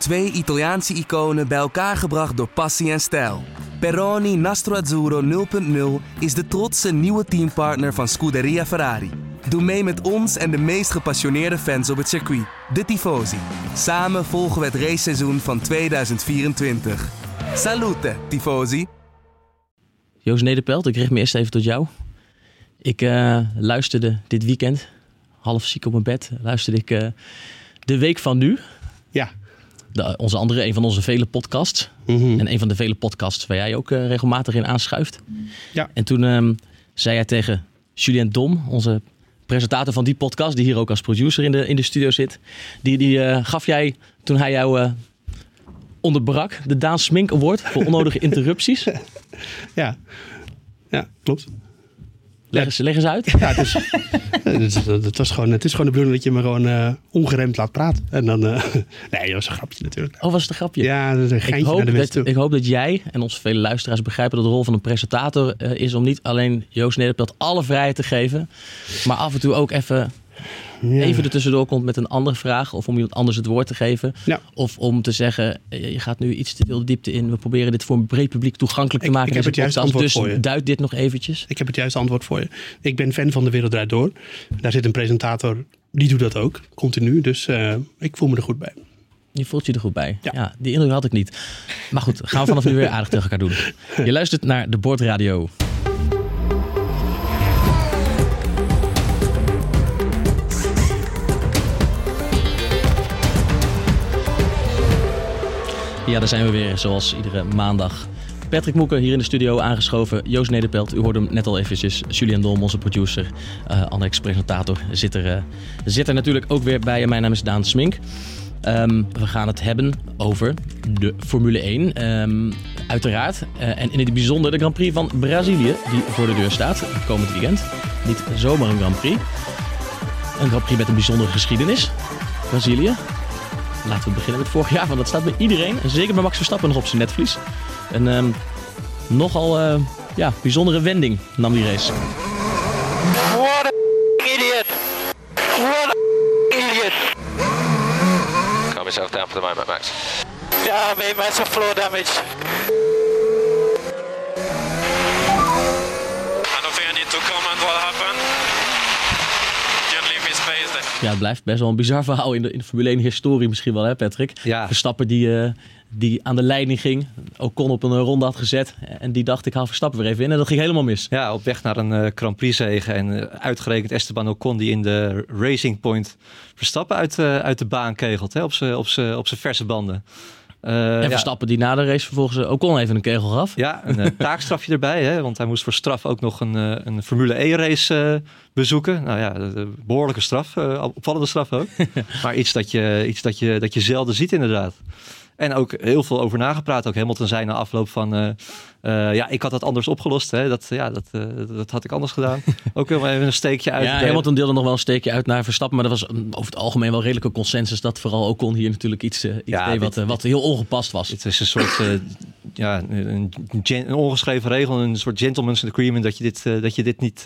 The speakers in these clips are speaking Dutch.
Twee Italiaanse iconen bij elkaar gebracht door passie en stijl. Peroni Nastro Azzurro 0.0 is de trotse nieuwe teampartner van Scuderia Ferrari. Doe mee met ons en de meest gepassioneerde fans op het circuit, de Tifosi. Samen volgen we het raceseizoen van 2024. Salute, Tifosi! Joost Nederpelt, ik richt me eerst even tot jou. Ik uh, luisterde dit weekend, half ziek op mijn bed, luisterde ik uh, de week van nu. Ja. De, onze andere, een van onze vele podcasts. Mm -hmm. En een van de vele podcasts waar jij ook uh, regelmatig in aanschuift. Ja. En toen um, zei hij tegen Julien Dom, onze presentator van die podcast, die hier ook als producer in de, in de studio zit. Die, die gaf jij, toen hij jou onderbrak, de Daan Smink Award voor onnodige interrupties. Ja, ja klopt. Leg eens, leg eens uit. Ja, het is, het, is, het, was gewoon, het is gewoon de bedoeling dat je me gewoon uh, ongeremd laat praten. En dan, uh, nee, dat was een grapje natuurlijk. Oh, was het een grapje? Ja, dat is een geintje ik hoop, naar de dat, toe. ik hoop dat jij en onze vele luisteraars begrijpen dat de rol van een presentator uh, is om niet alleen Joost Nederpelt alle vrijheid te geven, maar af en toe ook even ja. even er tussendoor komt met een andere vraag. Of om iemand anders het woord te geven. Ja. Of om te zeggen, je gaat nu iets te veel de diepte in. We proberen dit voor een breed publiek toegankelijk te maken. Ik heb het juiste antwoord dus voor je. duid dit nog eventjes. Ik heb het juiste antwoord voor je. Ik ben fan van De Wereld Draait Door. Daar zit een presentator, die doet dat ook. Continu. Dus uh, ik voel me er goed bij. Je voelt je er goed bij. Ja. ja. die indruk had ik niet. Maar goed, gaan we vanaf nu weer aardig tegen elkaar doen. Je luistert naar de Bordradio. Ja, daar zijn we weer, zoals iedere maandag. Patrick Moeken hier in de studio aangeschoven. Joost Nederpelt, u hoorde hem net al eventjes. Julian Dolm, onze producer, uh, Annex presentator, zit er, uh, zit er natuurlijk ook weer bij. Mijn naam is Daan Smink. Um, we gaan het hebben over de Formule 1. Um, uiteraard. Uh, en in het bijzonder de Grand Prix van Brazilië, die voor de deur staat. Komend weekend. Niet zomaar een Grand Prix. Een Grand Prix met een bijzondere geschiedenis. Brazilië. Laten we beginnen met vorig jaar, want dat staat bij iedereen. Zeker bij Max Verstappen nog op zijn netvlies. Een um, nogal uh, ja, bijzondere wending nam die race. What a idiot! What a idiot! Calm yourself down for the moment, Max. Yeah, I made massive floor damage. I don't think I need to comment what happened. Just leave me space there. Ja, het blijft best wel een bizar verhaal in de, in de Formule 1 historie misschien wel, hè Patrick? Ja. Verstappen die, uh, die aan de leiding ging, Ocon op een ronde had gezet. En die dacht, ik haal Verstappen weer even in. En dat ging helemaal mis. Ja, op weg naar een uh, Grand Prix zege. En uh, uitgerekend Esteban Ocon die in de Racing Point Verstappen uit, uit de baan kegelt. Hè, op zijn op op verse banden. Uh, en Verstappen die na de race vervolgens Ocon even een kegel gaf. Ja, een uh, taakstrafje erbij. Hè, want hij moest voor straf ook nog een, een Formule E race bezoeken. Nou ja, behoorlijke straf. opvallende straf ook. maar iets, dat je, iets dat, je, dat je zelden ziet inderdaad. En ook heel veel over nagepraat. Ook Hamilton zei na afloop van... Uh, uh, ja, ik had dat anders opgelost. Hè. Dat, ja, dat, uh, dat had ik anders gedaan. ook helemaal even een steekje uit. Ja, Hamilton deelde nog wel een steekje uit naar Verstappen. Maar dat was over het algemeen wel redelijke consensus. Dat vooral Ocon hier natuurlijk iets, iets ja, deed wat, dit, wat heel ongepast was. Het is een soort... ja, een, een, ongeschreven regel. Een soort gentleman's agreement. Dat je dit, dat je dit niet...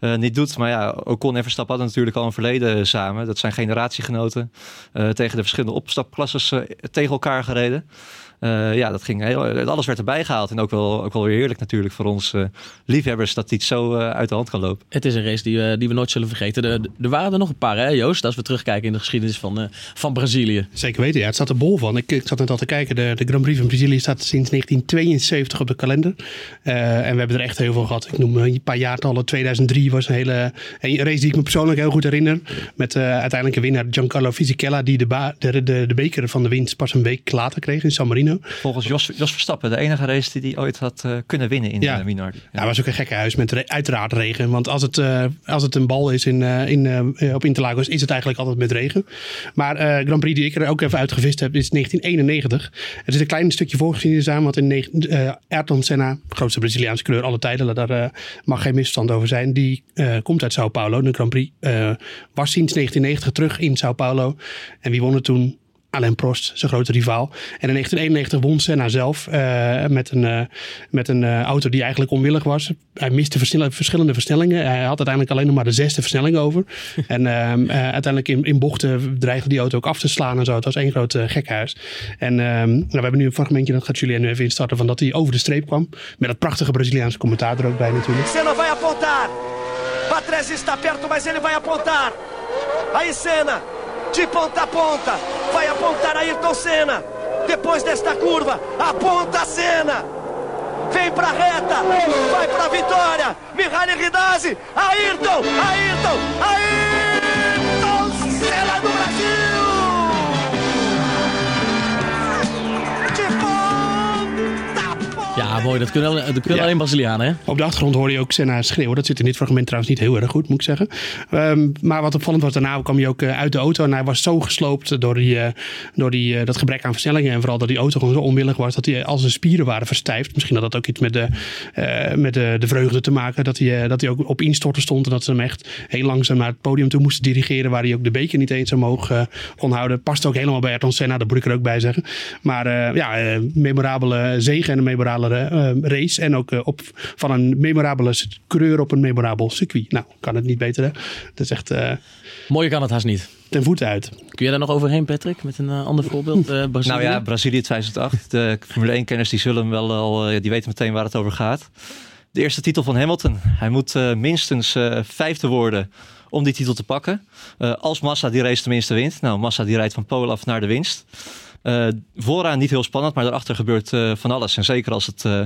Uh, niet doet. Maar ja, Ocon en Verstappen hadden natuurlijk al een verleden samen. Dat zijn generatiegenoten. Uh, tegen de verschillende opstapklasses uh, tegen elkaar gereden. Uh, ja, dat ging heel, alles werd erbij gehaald. En ook wel, ook wel weer heerlijk natuurlijk voor ons uh, liefhebbers dat iets zo uh, uit de hand kan lopen. Het is een race die, die we nooit zullen vergeten. Er, er waren er nog een paar, hè, Joost, als we terugkijken in de geschiedenis van, van Brazilië. Zeker weten, ja. Het staat er bol van. Ik, ik zat net al te kijken. De, de Grand Prix van Brazilië staat sinds 1972 op de kalender. en we hebben er echt heel veel gehad. Ik noem een paar jaartallen. 2003 was een hele een race die ik me persoonlijk heel goed herinner. Met uiteindelijk een winnaar Giancarlo Fisichella. Die de, ba, de, de, de beker van de winst pas een week later kreeg in San Marino. Volgens Jos, Jos Verstappen de enige race die hij ooit had uh, kunnen winnen in ja. uh, Minardi. Ja, ja was ook een gekke huis met re uiteraard regen. Want als het, uh, als het een bal is in, in, op Interlagos, is het eigenlijk altijd met regen. Maar Grand Prix die ik er ook even uitgevist heb, is 1991. Er zit een klein stukje voorgeschiedenis aan. Want in Ayrton Senna, grootste Braziliaanse kleur alle tijden, daar mag geen misverstand over zijn. Die komt uit Sao Paulo. De Grand Prix was sinds 1990 terug in Sao Paulo. En wie won het toen? Alain Prost, zijn grote rivaal. En in 1991 won Senna zelf eh, met een, eh, met een eh, auto die eigenlijk onwillig was. Hij miste versnell- verschillende versnellingen. Hij had uiteindelijk alleen nog maar de zesde versnelling over. en ehm, eh, uiteindelijk in, in bochten dreigde die auto ook af te slaan en zo. Het was één groot gekhuis. En ehm, nou, we hebben nu een fragmentje, dat gaat Julien nu even instarten, van dat hij over de streep kwam. Met dat prachtige Braziliaanse commentaar er ook bij natuurlijk. Senna vai apontar. Patrese está perto, mas ele vai apontar. Aí Senna, de ponta a ponta, vai apontar Ayrton Senna. Depois desta curva, aponta Senna. Vem pra reta, vai pra vitória. Mihaly Ridazzi, Ayrton, Ayrton, Ayrton Senna Ja, mooi. Dat kunnen, dat kunnen Ja. alleen Brazilianen, hè? Op de achtergrond hoorde je ook Senna schreeuwen. Dat zit in dit fragment trouwens niet heel erg goed, moet ik zeggen. Ehm, maar wat opvallend was, daarna kwam hij ook eh, uit de auto. En hij was zo gesloopt door, die, eh, door die, eh, dat gebrek aan versnellingen. En vooral dat die auto gewoon zo onwillig was. Dat hij als zijn spieren waren verstijfd. Misschien had dat ook iets met de, met de, de vreugde te maken. Dat hij, dat hij ook op instorten stond. En dat ze hem echt heel langzaam naar het podium toe moesten dirigeren. Waar hij ook de beker niet eens omhoog eh, kon houden. Past ook helemaal bij Ayrton Senna. Dat moet ik er ook bij zeggen. Maar ja, memorabele zege en een memorabele eh, race. En ook eh, op, van een memorabele coureur op een memorabel circuit. Nou, kan het niet beter hè. Dat is echt eh, Mooier kan het haast niet. ten voeten uit. Kun je daar nog overheen, Patrick? Met een eh, ander voorbeeld? eh Brazilië? Nou ja, Brazilië 2008. De Formule 1-kenners die zullen hem wel al, eh, die weten meteen waar het over gaat. De eerste titel van Hamilton. Hij moet eh, minstens eh, vijfde worden om die titel te pakken. Eh, als Massa die race tenminste wint. Nou, Massa die rijdt van Polen af naar de winst. Eh, vooraan niet heel spannend, maar daarachter gebeurt eh, van alles. En zeker als het eh,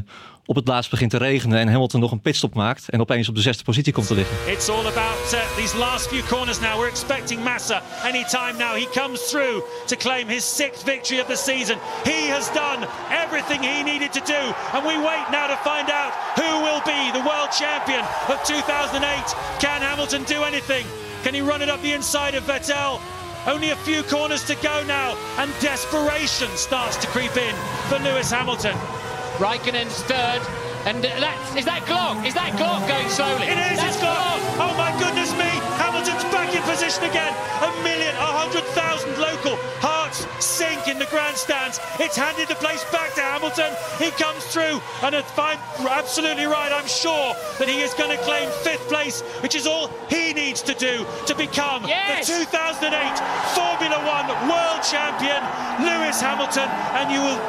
op het laatst begint te regenen en Hamilton nog een pitstop maakt en opeens op de zesde positie komt te liggen. It's all about uh, these last few corners now. We're expecting Massa anytime now. He comes through to claim his sixth victory of the season. He has done everything he needed to do. And we wait now to find out who will be the world champion of 2008. Can Hamilton do anything? Can he run it up the inside of Vettel? Only a few corners to go now, and desperation starts to creep in for Lewis Hamilton. Raikkonen's third. And that's, is that Glock? Is that Glock going slowly? It is, That's it's gone. Oh my goodness me, Hamilton's back in position again. A million, a hundred thousand local hearts sink in the grandstands. It's handed the place back to Hamilton. He comes through, and if I'm absolutely right, I'm sure that he is going to claim fifth place, which is all he needs to do to become Yes. the 2008 Formula One world champion, Lewis Hamilton. And you will,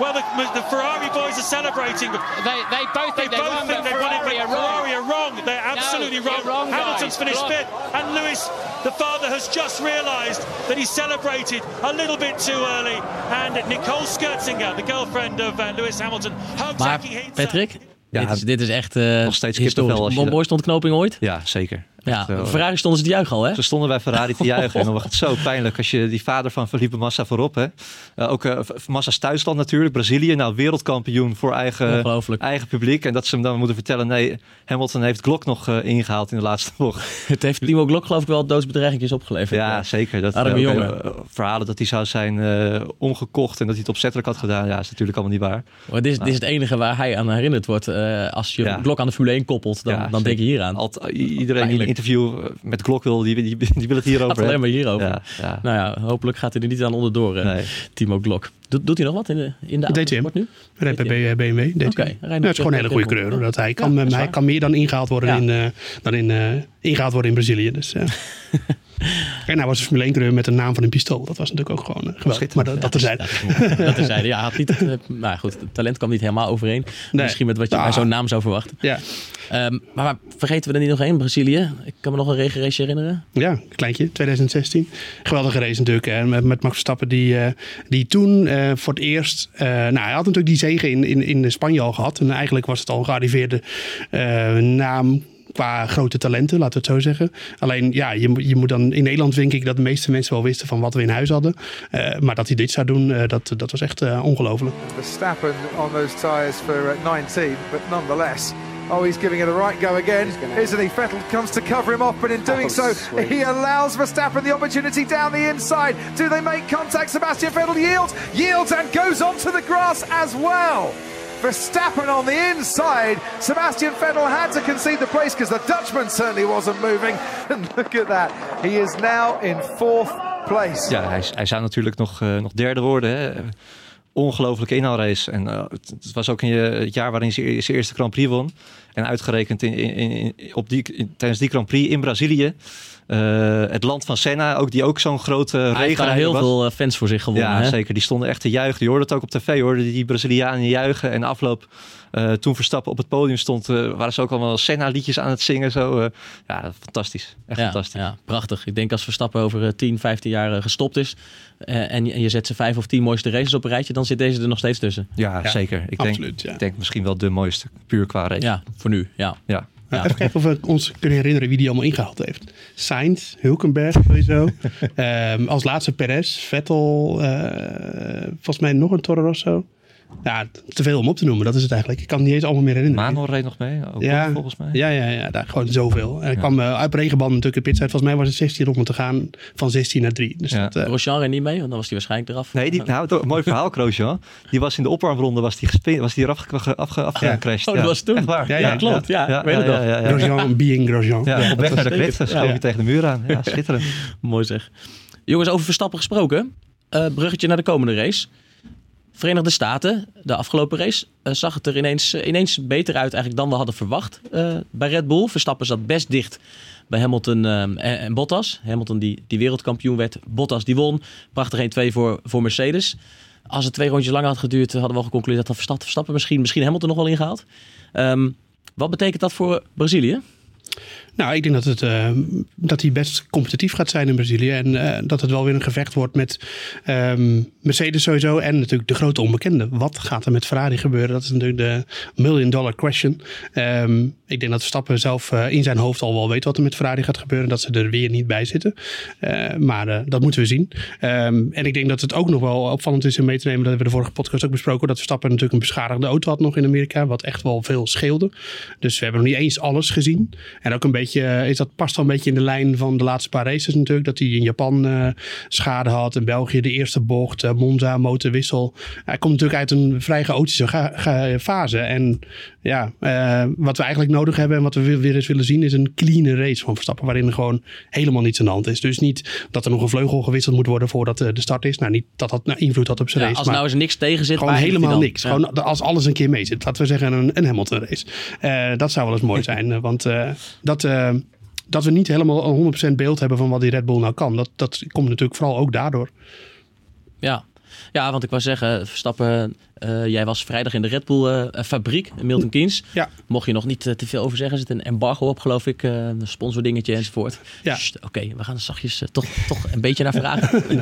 well, the, the Ferrari boys are celebrating. They, they both They think they, both won, think they won it, Ferrari but are wrong. Ferrari are wrong. They're absolutely you're wrong. wrong, Hamilton's guys. finished fifth, and Lewis, the father, has just realised that he celebrated a little bit too early. And Nicole Scherzinger, the girlfriend of uh, Lewis Hamilton, hugs Maar Hinsa. Patrick, Ja, dit, is, dit is echt eh nog steeds historisch. kippenvel als je dat- Mooiste ontknoping ooit? Ja, zeker. Ja, eh, Ferrari stonden ze te juichen al, hè? Ze stonden bij Ferrari te juichen. En dan was het zo pijnlijk als je die vader van Felipe Massa voorop. Hè. Eh, ook eh, Massa's thuisland natuurlijk. Brazilië, nou wereldkampioen voor eigen, eigen publiek. En dat ze hem dan moeten vertellen. Nee, Hamilton heeft Glock nog eh, ingehaald in de laatste bocht. Het heeft Timo Glock geloof ik wel doodsbedreigingjes opgeleverd. Ja, zeker. Dat, Arme jongen. verhalen dat hij zou zijn omgekocht en dat hij het opzettelijk had gedaan. Ja, is natuurlijk allemaal niet waar. Maar dit, is, dit is het enige waar hij aan herinnerd wordt. als je Ja. Glock aan de Formule 1 koppelt, dan, Ja, dan denk je hier aan. Alt, i- iedereen. Interview eh, met Glock wil, die, die, die wil het hierover gaat alleen maar hierover. Ja, ja. Nou ja, hopelijk gaat hij er niet aan onderdoor, eh, Nee. Timo Glock. Doet, doet hij nog wat in de, in de DTM. autosport nu? Rijdt bij BMW. rijdt Ja, het is gewoon een hele goede coureur. hoor. Dat hij, kan, Ja, hij waar. kan meer dan ingehaald worden, Ja. in, eh, dan in, eh, ingehaald worden in Brazilië. Dus, eh. en hij was een Formule 1 coureur met een naam van een pistool. Dat was natuurlijk ook gewoon eh, geweldig. Maar dat, dat terzijde. dat. Ja, had niet het, eh, nou goed, het talent kwam niet helemaal overeen. Nee. Misschien met wat je Ah. bij zo'n naam zou verwachten. Ja. Ehm, maar, maar vergeten we er niet nog één? Brazilië. Ik kan me nog een regenrace herinneren. Ja, kleintje, 2016. Geweldige race natuurlijk. Hè. Met, met Max Verstappen die, eh, die toen voor het eerst... nou, hij had natuurlijk die zege in, in, in Spanje al gehad. En eigenlijk was het al een gearriveerde naam qua grote talenten, laten we het zo zeggen. Alleen, ja, je, moet- je moet dan... In Nederland denk ik dat de meeste mensen wel wisten van wat we in huis hadden. Eh, maar dat hij dit zou doen, eh, dat, dat was echt eh, ongelooflijk. Verstappen on those tyres for uh, 19, but nonetheless. Oh, he's giving it a right go again, isn't he? Vettel comes to cover him off, but in doing so, he allows Verstappen the opportunity down the inside. Do they make contact? Sebastian Vettel yields, yields, and goes onto the grass as well. Verstappen on the inside. Sebastian Vettel had to concede the place because the Dutchman certainly wasn't moving. And look at that. He is now in fourth place. Ja, hij, hij zou natuurlijk nog, uh, nog derde worden. Hè. Ongelooflijke inhaalrace. En uh, het, het, was ook in het jaar waarin hij zijn eerste Grand Prix won. En uitgerekend in, in, in, op die, in, tijdens die Grand Prix in Brazilië. Uh, het land van Senna, ook, die ook zo'n grote Hij heeft daar heel was. veel fans voor zich gewonnen. Ja, hè? zeker. Die stonden echt te juichen. Je hoorde het ook op tv, hoorde die Brazilianen juichen. En afloop, uh, toen Verstappen op het podium stond, uh, waren ze ook allemaal Senna-liedjes aan het zingen. Zo. ja, fantastisch. Echt ja, fantastisch. Ja, prachtig. Ik denk als Verstappen over 10, 15 jaar gestopt is en je, en, je, zet ze vijf of tien mooiste races op een rijtje, dan zit deze er nog steeds tussen. Ja, ja zeker. Ik absoluut, denk, ja. ik denk misschien wel de mooiste, puur qua race. Ja, voor nu. Ja. ja. Ja. Even kijken of we ons kunnen herinneren wie die allemaal ingehaald heeft. Sainz, Hulkenberg sowieso. um, als laatste Perez, Vettel, uh, volgens mij nog een Toro Rosso. Ja, te veel om op te noemen, dat is het eigenlijk. Ik kan het niet eens allemaal meer herinneren. Manor reed nog mee, ook ja, volgens mij. Ja, ja, ja daar, gewoon zoveel. En ik ja. kwam uh, uit regenband natuurlijk in pitstijd. Volgens mij was het 16 ronden te gaan, van 16 naar 3. Dus ja. dat, uh, Grosjean reed niet mee, want dan was hij waarschijnlijk eraf. Nee, die, nou, mooi verhaal, Grosjean. Die was in de opwarmronde was die, gespe- was die eraf afgecrashed. Oh, dat was toen. Echt waar. Ja, ja, klopt. Ja, ja, weet het. Grosjean being Grosjean. Ja, op weg naar de grid schoof je tegen de muur aan. Ja, schitterend. Mooi zeg. Jongens, over Verstappen gesproken. Uh, bruggetje naar de komende race. Verenigde Staten, de afgelopen race, uh, zag het er ineens, uh, ineens beter uit eigenlijk dan we hadden verwacht uh, bij Red Bull. Verstappen zat best dicht bij Hamilton en, en, Bottas. Hamilton die, die wereldkampioen werd, Bottas die won. Prachtig 1-2 voor, voor Mercedes. Als het twee rondjes langer had geduurd, hadden we al geconcludeerd dat Verstappen, Verstappen misschien, misschien Hamilton nog wel ingehaald. Um, wat betekent dat voor Brazilië? Nou, ik denk dat, het, uh, dat hij best competitief gaat zijn in Brazilië. En uh, dat het wel weer een gevecht wordt met um, Mercedes sowieso. En natuurlijk de grote onbekende. Wat gaat er met Ferrari gebeuren? Dat is natuurlijk de million dollar question. Um, ik denk dat Verstappen zelf uh, in zijn hoofd al wel weet wat er met Ferrari gaat gebeuren. Dat ze er weer niet bij zitten. maar dat moeten we zien. Um, en ik denk dat het ook nog wel opvallend is om mee te nemen. Dat hebben we de vorige podcast ook besproken. Dat Verstappen natuurlijk een beschadigde auto had nog in Amerika. Wat echt wel veel scheelde. Dus we hebben nog niet eens alles gezien. En ook een beetje, is dat past wel een beetje in de lijn van de laatste paar races natuurlijk. Dat hij in Japan uh, schade had. In België de eerste bocht. Uh, Monza, motorwissel. Hij komt natuurlijk uit een vrij chaotische fase. En ja, wat we eigenlijk nodig hebben en wat we weer eens willen zien is een clean race van Verstappen. Waarin er gewoon helemaal niets aan de hand is. Dus niet dat er nog een vleugel gewisseld moet worden voordat de start is. Nou, niet dat dat nou invloed had op zijn ja, race. Als maar nou eens niks tegen zit. Gewoon helemaal niks. Ja. Gewoon als alles een keer mee zit. Laten we zeggen een, een Hamilton race. Dat zou wel eens mooi zijn. want dat, uh, dat we niet helemaal 100% beeld hebben van wat die Red Bull nou kan. Dat, dat komt natuurlijk vooral ook daardoor. Ja. Ja, want ik wou zeggen, Verstappen, uh, jij was vrijdag in de Red Bull uh, fabriek, in Milton Keynes. Ja. Mocht je nog niet uh, te veel over zeggen, er zit een embargo op, geloof ik, een sponsordingetje enzovoort. Ja. Oké, okay, we gaan er zachtjes toch, toch een beetje naar vragen.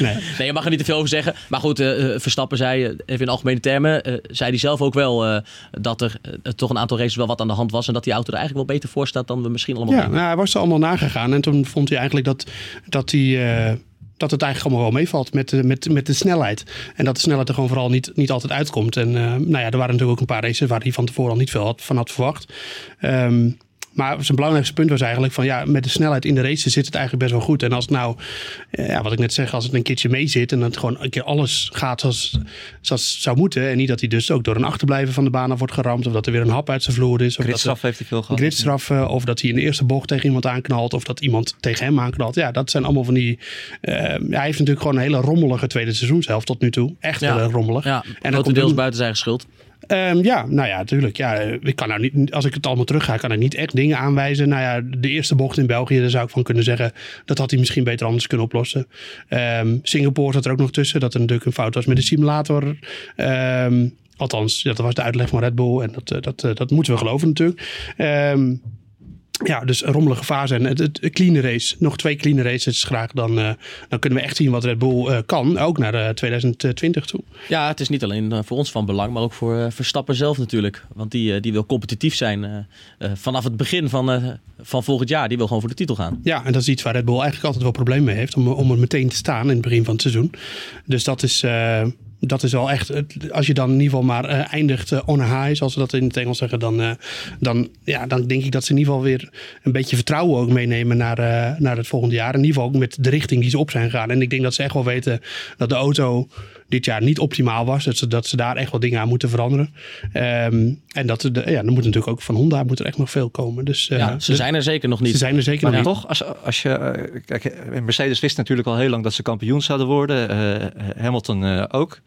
nee. nee, je mag er niet te veel over zeggen. Maar goed, Verstappen zei, even in algemene termen, zei hij zelf ook wel dat er toch een aantal races wel wat aan de hand was. En dat die auto er eigenlijk wel beter voor staat dan we misschien allemaal Ja, nou, hij was er allemaal nagegaan. En toen vond hij eigenlijk dat, dat hij dat het eigenlijk allemaal wel meevalt met de, met, met de snelheid. En dat de snelheid er gewoon vooral niet, niet altijd uitkomt. En uh, nou ja, er waren natuurlijk ook een paar races waar hij van tevoren al niet veel had, van had verwacht. Um, maar zijn belangrijkste punt was eigenlijk van ja, met de snelheid in de race zit het eigenlijk best wel goed. En als het nou, ja, wat ik net zeg, als het een keertje mee zit en dat het gewoon een keer alles gaat zoals, zoals het zou moeten. En niet dat hij dus ook door een achterblijven van de baan af wordt geramd. Of dat er weer een hap uit zijn vloer is. Of gridstraf heeft hij veel gehad. Gridstraffen. Of dat hij in de eerste bocht tegen iemand aanknalt. Of dat iemand tegen hem aanknalt. Ja, dat zijn allemaal van die. Uh, hij heeft natuurlijk gewoon een hele rommelige tweede seizoenshelft tot nu toe. Echt ja. heel rommelig. Ja, en dat komt deels buiten zijn eigen schuld. Um, ja, nou ja, natuurlijk. Ja, ik kan nou niet, als ik het allemaal terug ga, kan ik niet echt dingen aanwijzen. Nou ja, de eerste bocht in België, daar zou ik van kunnen zeggen, dat had hij misschien beter anders kunnen oplossen. Um, Singapore zat er ook nog tussen, dat er natuurlijk een fout was met de simulator. Um, althans, dat was de uitleg van Red Bull en dat, dat, dat moeten we geloven natuurlijk. Ja, dus een rommelige fase en het, het, clean race. Nog twee clean races graag. Dan, uh, dan kunnen we echt zien wat Red Bull uh, kan. Ook naar uh, 2020 toe. Ja, het is niet alleen eh, voor ons van belang, maar ook voor Verstappen zelf natuurlijk. Want die, die wil competitief zijn vanaf het begin van, van volgend jaar. Die wil gewoon voor de titel gaan. Ja, en dat is iets waar Red Bull eigenlijk altijd wel problemen mee heeft. Om, om er meteen te staan in het begin van het seizoen. Dus dat is dat is wel echt, als je dan in ieder geval maar uh, eindigt uh, on high, zoals ze dat in het Engels zeggen, dan, uh, dan, ja, dan denk ik dat ze in ieder geval weer een beetje vertrouwen ook meenemen naar, naar het volgende jaar. In ieder geval ook met de richting die ze op zijn gegaan. En ik denk dat ze echt wel weten dat de auto dit jaar niet optimaal was. Dat ze, dat ze daar echt wel dingen aan moeten veranderen. Ehm, en dat, de, ja, er moet natuurlijk ook van Honda moet er echt nog veel komen. Dus, uh, ja, ze dus, zijn er zeker nog niet. Ze zijn er zeker maar nog toch, als, als je, uh, kijk, Mercedes wist natuurlijk al heel lang dat ze kampioen zouden worden. Uh, Hamilton ook.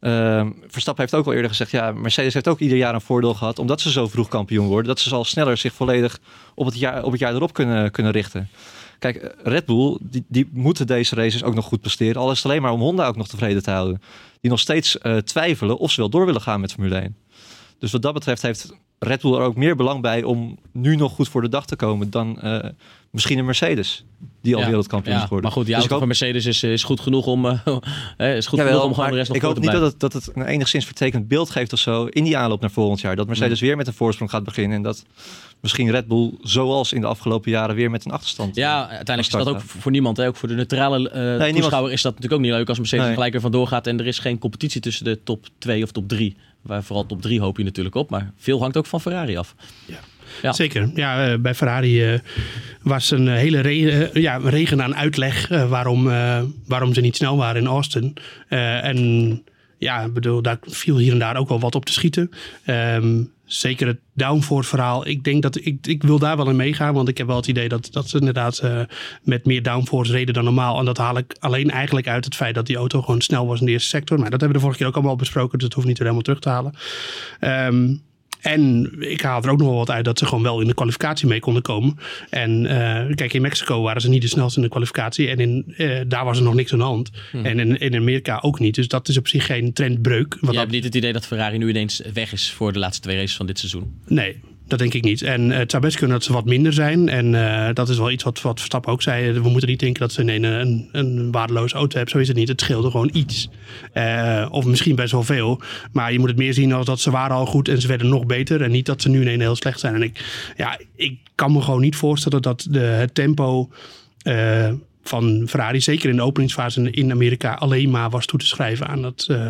Uh, Verstappen heeft ook al eerder gezegd, ja, Mercedes heeft ook ieder jaar een voordeel gehad, omdat ze zo vroeg kampioen worden, dat ze zal sneller zich volledig op het jaar, op het jaar erop kunnen, kunnen richten. Kijk, Red Bull, die, die moeten deze races ook nog goed presteren, al is het alleen maar om Honda ook nog tevreden te houden. Die nog steeds uh, twijfelen of ze wel door willen gaan met Formule 1. Dus wat dat betreft heeft Red Bull er ook meer belang bij om nu nog goed voor de dag te komen dan uh, misschien een Mercedes. Die al ja, wereldkampioen ja, is geworden. Maar goed, die dus auto van Mercedes is, is goed genoeg om, uh, is goed Jawel, genoeg om gewoon de rest nog Ik hoop te niet dat het, dat het een enigszins vertekend beeld geeft of zo in die aanloop naar volgend jaar. Dat Mercedes weer met een voorsprong gaat beginnen. En dat misschien Red Bull, zoals in de afgelopen jaren, weer met een achterstand. Ja, uiteindelijk is dat ook voor niemand. Hè? Ook voor de neutrale uh, nee, toeschouwer niemand... is dat natuurlijk ook niet leuk als Mercedes nee. gelijk er vandoor gaat. En er is geen competitie tussen de top 2 of top 3. Waar vooral top 3 hoop je natuurlijk op. Maar veel hangt ook van Ferrari af. Ja. Ja. Zeker. Ja, uh, bij Ferrari uh, was een hele re ja, regen aan uitleg waarom, waarom ze niet snel waren in Austin. en ja, bedoel, daar viel hier en daar ook wel wat op te schieten. Um, zeker het downforce verhaal. Ik denk dat ik, ik wil daar wel in meegaan. Want ik heb wel het idee dat, dat ze inderdaad met meer downforce reden dan normaal. En dat haal ik alleen eigenlijk uit het feit dat die auto gewoon snel was in de eerste sector. Maar dat hebben we de vorige keer ook allemaal besproken. Dus dat hoeft niet weer helemaal terug te halen. Um, en ik haal er ook nog wel wat uit dat ze gewoon wel in de kwalificatie mee konden komen. En uh, kijk, in Mexico waren ze niet de snelste in de kwalificatie. En in, uh, daar was er nog niks aan de hand. Hmm. En in, in, Amerika ook niet. Dus dat is op zich geen trendbreuk. Je hebt niet het idee dat Ferrari nu ineens weg is voor de laatste twee races van dit seizoen? Nee, dat denk ik niet. En het zou best kunnen dat ze wat minder zijn. En uh, dat is wel iets wat, wat Verstappen ook zei. We moeten niet denken dat ze een, een, een waardeloze auto hebben. Zo is het niet. Het scheelde gewoon iets. Uh, of misschien best wel veel. Maar je moet het meer zien als dat ze waren al goed en ze werden nog beter. En niet dat ze nu ineens heel slecht zijn. En ik, ja, ik kan me gewoon niet voorstellen dat de, het tempo... van Ferrari, zeker in de openingsfase in Amerika, alleen maar was toe te schrijven aan dat uh,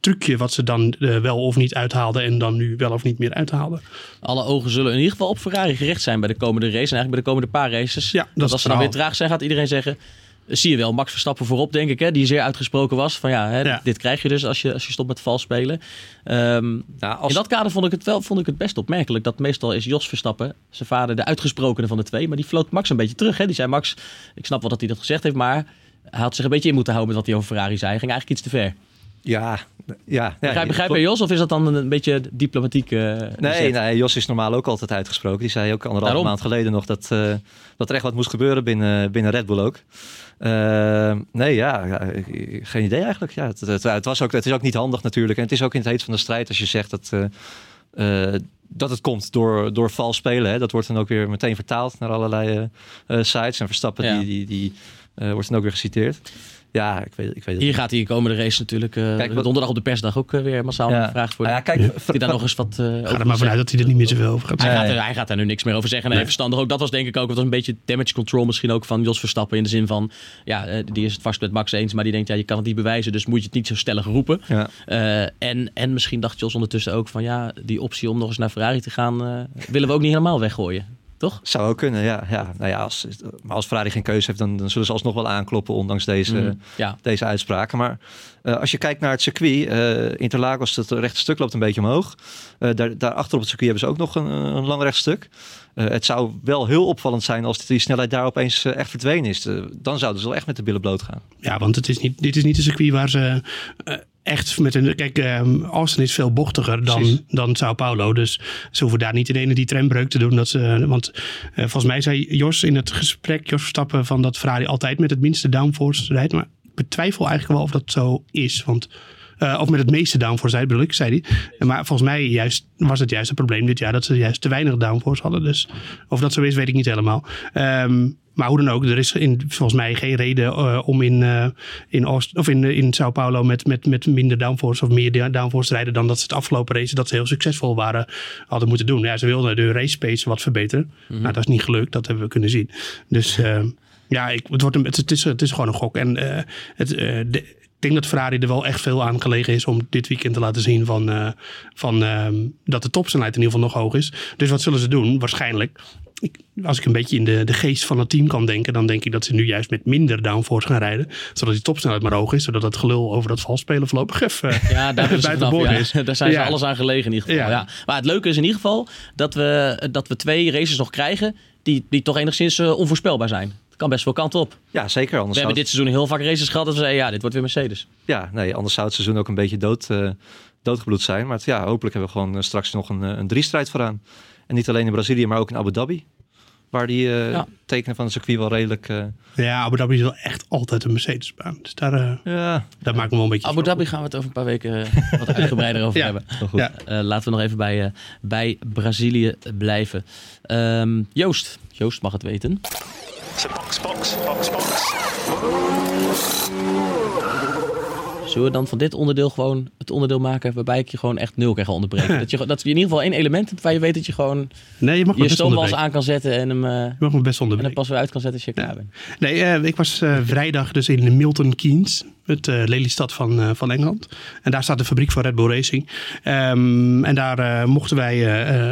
trucje wat ze dan uh, wel of niet uithaalden en dan nu wel of niet meer uithaalden. Alle ogen zullen in ieder geval op Ferrari gericht zijn bij de komende race en eigenlijk bij de komende paar races. Ja, dat als ze dan weer traag zijn, gaat iedereen zeggen. Zie je wel, Max Verstappen voorop, denk ik, hè, die zeer uitgesproken was. Van ja, hè, ja. dit krijg je dus als je, als je stopt met vals spelen. Um, nou, als... In dat kader vond ik het wel vond ik het best opmerkelijk dat meestal is Jos Verstappen, zijn vader, de uitgesprokene van de twee. Maar die floot Max een beetje terug. Hè. Die zei: Max, ik snap wel dat hij dat gezegd heeft, maar hij had zich een beetje in moeten houden met wat hij over Ferrari zei. Hij ging eigenlijk iets te ver. Ja, ja. Begrijp, begrijp je Jos of is dat dan een beetje diplomatiek? Uh, nee, nee, Jos is normaal ook altijd uitgesproken. Die zei ook anderhalve maand geleden nog dat, uh, dat er echt wat moest gebeuren binnen, binnen Red Bull ook. Uh, nee, ja, ja, geen idee eigenlijk. Ja, het, het, het, was ook, het is ook niet handig natuurlijk. En het is ook in het heet van de strijd als je zegt dat, uh, dat het komt door, door vals spelen. Hè. Dat wordt dan ook weer meteen vertaald naar allerlei sites. En Verstappen ja. die, die, die wordt dan ook weer geciteerd. Ja, ik weet, ik weet het Hier gaat die komende race natuurlijk uh, kijk, wat, donderdag op de persdag ook uh, weer massaal ja. gevraagd worden. Ja, kijk, ja. hij daar nog eens wat uh, Ga er maar vanuit dat hij er niet meer zoveel over gaat hij gaat, er, hij gaat daar nu niks meer over zeggen. Nee, nee. verstandig ook. Dat was denk ik ook, het was een beetje damage control misschien ook van Jos Verstappen. In de zin van, ja, die is het vast met Max eens, maar die denkt, ja, je kan het niet bewijzen, dus moet je het niet zo stellig roepen. Ja. en, en misschien dacht Jos ondertussen ook van, ja, die optie om nog eens naar Ferrari te gaan, willen we ook niet helemaal weggooien. Toch? Zou ook kunnen, ja. ja. Nou ja als, maar als Ferrari geen keuze heeft, dan, dan zullen ze alsnog wel aankloppen, ondanks deze, mm, ja. deze uitspraken. Maar uh, als je kijkt naar het circuit, uh, Interlagos, het rechte stuk loopt een beetje omhoog. Uh, daar, daarachter op het circuit hebben ze ook nog een, een lang rechtstuk. het zou wel heel opvallend zijn als die snelheid daar opeens echt verdwenen is. dan zouden ze wel echt met de billen bloot gaan. Ja, want het is niet, dit is niet een circuit waar ze echt met een. Kijk, um, Austin is veel bochtiger dan, dan Sao Paulo. Dus ze hoeven daar niet in ene die trembreuk te doen. Dat ze, want uh, volgens mij zei Jos in het gesprek, Jos Verstappen, van dat Ferrari altijd met het minste downforce rijdt. Maar ik betwijfel eigenlijk wel of dat zo is. Want. Uh, of met het meeste downforce bedoel ik, zei hij. Maar volgens mij juist, was het juist het probleem dit jaar dat ze juist te weinig downforce hadden. Dus of dat zo is, weet ik niet helemaal. Um, maar hoe dan ook, er is in, volgens mij geen reden uh, om in, uh, in, Oost, of in, in Sao Paulo met, met, met minder downforce of meer downforce te rijden dan dat ze het afgelopen race, dat ze heel succesvol waren, hadden moeten doen. Ja, ze wilden de race pace wat verbeteren. Mm-hmm. Nou, dat is niet gelukt, dat hebben we kunnen zien. Dus uh, ja, ik, het, wordt een, het, is, het is gewoon een gok. En het, de, denk dat Ferrari er wel echt veel aan gelegen is om dit weekend te laten zien van, uh, van, uh, dat de topsnelheid in ieder geval nog hoog is. Dus wat zullen ze doen? Waarschijnlijk ik, als ik een beetje in de, de geest van het team kan denken, dan denk ik dat ze nu juist met minder downforce gaan rijden. Zodat die topsnelheid maar hoog is. Zodat het gelul over dat valspelen voorlopig even Ja, daar, buiten vanaf, boord ja. is. daar zijn ze Ja. alles aan gelegen in ieder geval. Ja. Ja. Maar het leuke is in ieder geval dat we, dat we twee races nog krijgen die, die toch enigszins eh, onvoorspelbaar zijn. Kan best wel kant op. Ja, zeker. Anders We hebben dit seizoen heel vaak races gehad dat we zeiden, ja, dit wordt weer Mercedes. Ja, nee, anders zou het seizoen ook een beetje dood, eh, doodgebloed zijn. Maar het, ja, hopelijk hebben we gewoon eh, straks nog een, eh, een drie-strijd vooraan. En niet alleen in Brazilië, maar ook in Abu Dhabi. Waar die eh, Ja. tekenen van het circuit wel redelijk... eh, Ja, Abu Dhabi is wel echt altijd een Mercedesbaan. Dus daar, eh ja, daar maak ik me wel een beetje Abu. Dhabi gaan we het over een paar weken wat uitgebreider over Ja. hebben. goed. Ja. Eh, laten we nog even bij, eh, bij Brazilië blijven. Ehm, Joost. Joost mag het weten. Box, box, box, box. Zullen we dan van dit onderdeel gewoon het onderdeel maken waarbij ik je gewoon echt nul kan gaan onderbreken? dat, je, dat je in ieder geval één element hebt waar je weet dat je gewoon Nee, je mag je stoomwals aan kan zetten en hem, eh, Je mag me best en hem pas weer uit kan zetten als je klaar bent. Nee, eh, ik was eh, vrijdag dus in Milton Keynes, het Lelystad van, van Engeland. En daar staat de fabriek van Red Bull Racing. Ehm, en daar mochten wij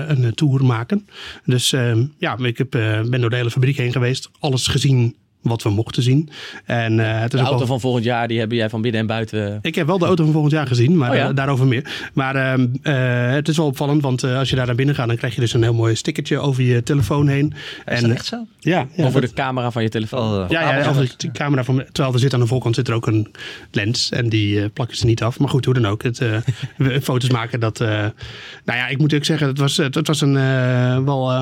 een tour maken. Dus ehm, ja, ik heb, ben door de hele fabriek heen geweest. Alles gezien wat we mochten zien. En, eh, het is De ook auto wel- van volgend jaar, die hebben jij van binnen en buiten. Ik heb wel de auto van volgend jaar gezien, maar Oh ja? eh, daarover meer. Maar ehm, eh, het is wel opvallend, want eh, als je daar naar binnen gaat, dan krijg je dus een heel mooi stickertje over je telefoon heen. Is dat echt zo? Ja, ja over dat- de camera van je telefoon. Oh, eh, ja, ja, over de camera van, terwijl er zit aan de voorkant zit er ook een lens en die eh, plakken ze niet af. Maar goed, hoe dan ook. Het, eh, foto's maken, dat. eh, nou ja, ik moet ook zeggen, het was, het, het was een eh, wel.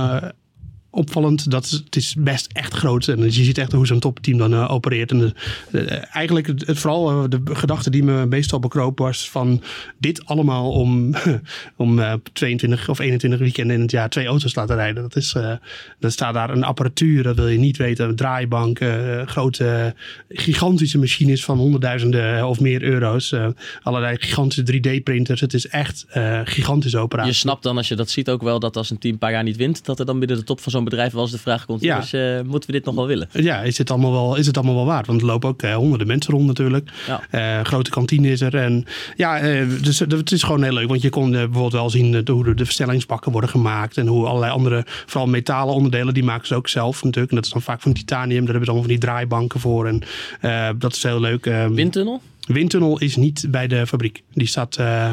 Eh, opvallend dat het is best echt groot. En je ziet echt hoe zo'n topteam dan eh, opereert. En de, eh, eigenlijk het, vooral eh, de gedachte die me meestal bekroop was van dit allemaal om om eh, 22 of 21 weekenden in het jaar twee auto's te laten rijden. Dat is eh dan staat daar een apparatuur dat wil je niet weten. Draaibanken eh, grote gigantische machines van honderdduizenden of meer euro's. Eh, allerlei gigantische 3D printers het is echt eh gigantische operatie. Je snapt dan als je dat ziet ook wel dat als een team een paar jaar niet wint, dat er dan binnen de top van zo'n bedrijf wel eens de vraag komt: Ja. dus, moeten we dit nog wel willen? Ja, is het allemaal wel, is het allemaal wel waard? Want er lopen ook eh, honderden mensen rond natuurlijk. Ja. Eh, grote kantine is er. En ja, dus het is gewoon heel leuk. Want je kon bijvoorbeeld wel zien hoe de, de verstellingsbakken worden gemaakt. En hoe allerlei andere, vooral metalen onderdelen, die maken ze ook zelf natuurlijk. En dat is dan vaak van titanium. Daar hebben ze allemaal van die draaibanken voor. En dat is heel leuk. Eh, Windtunnel? Windtunnel is niet bij de fabriek. Die staat eh,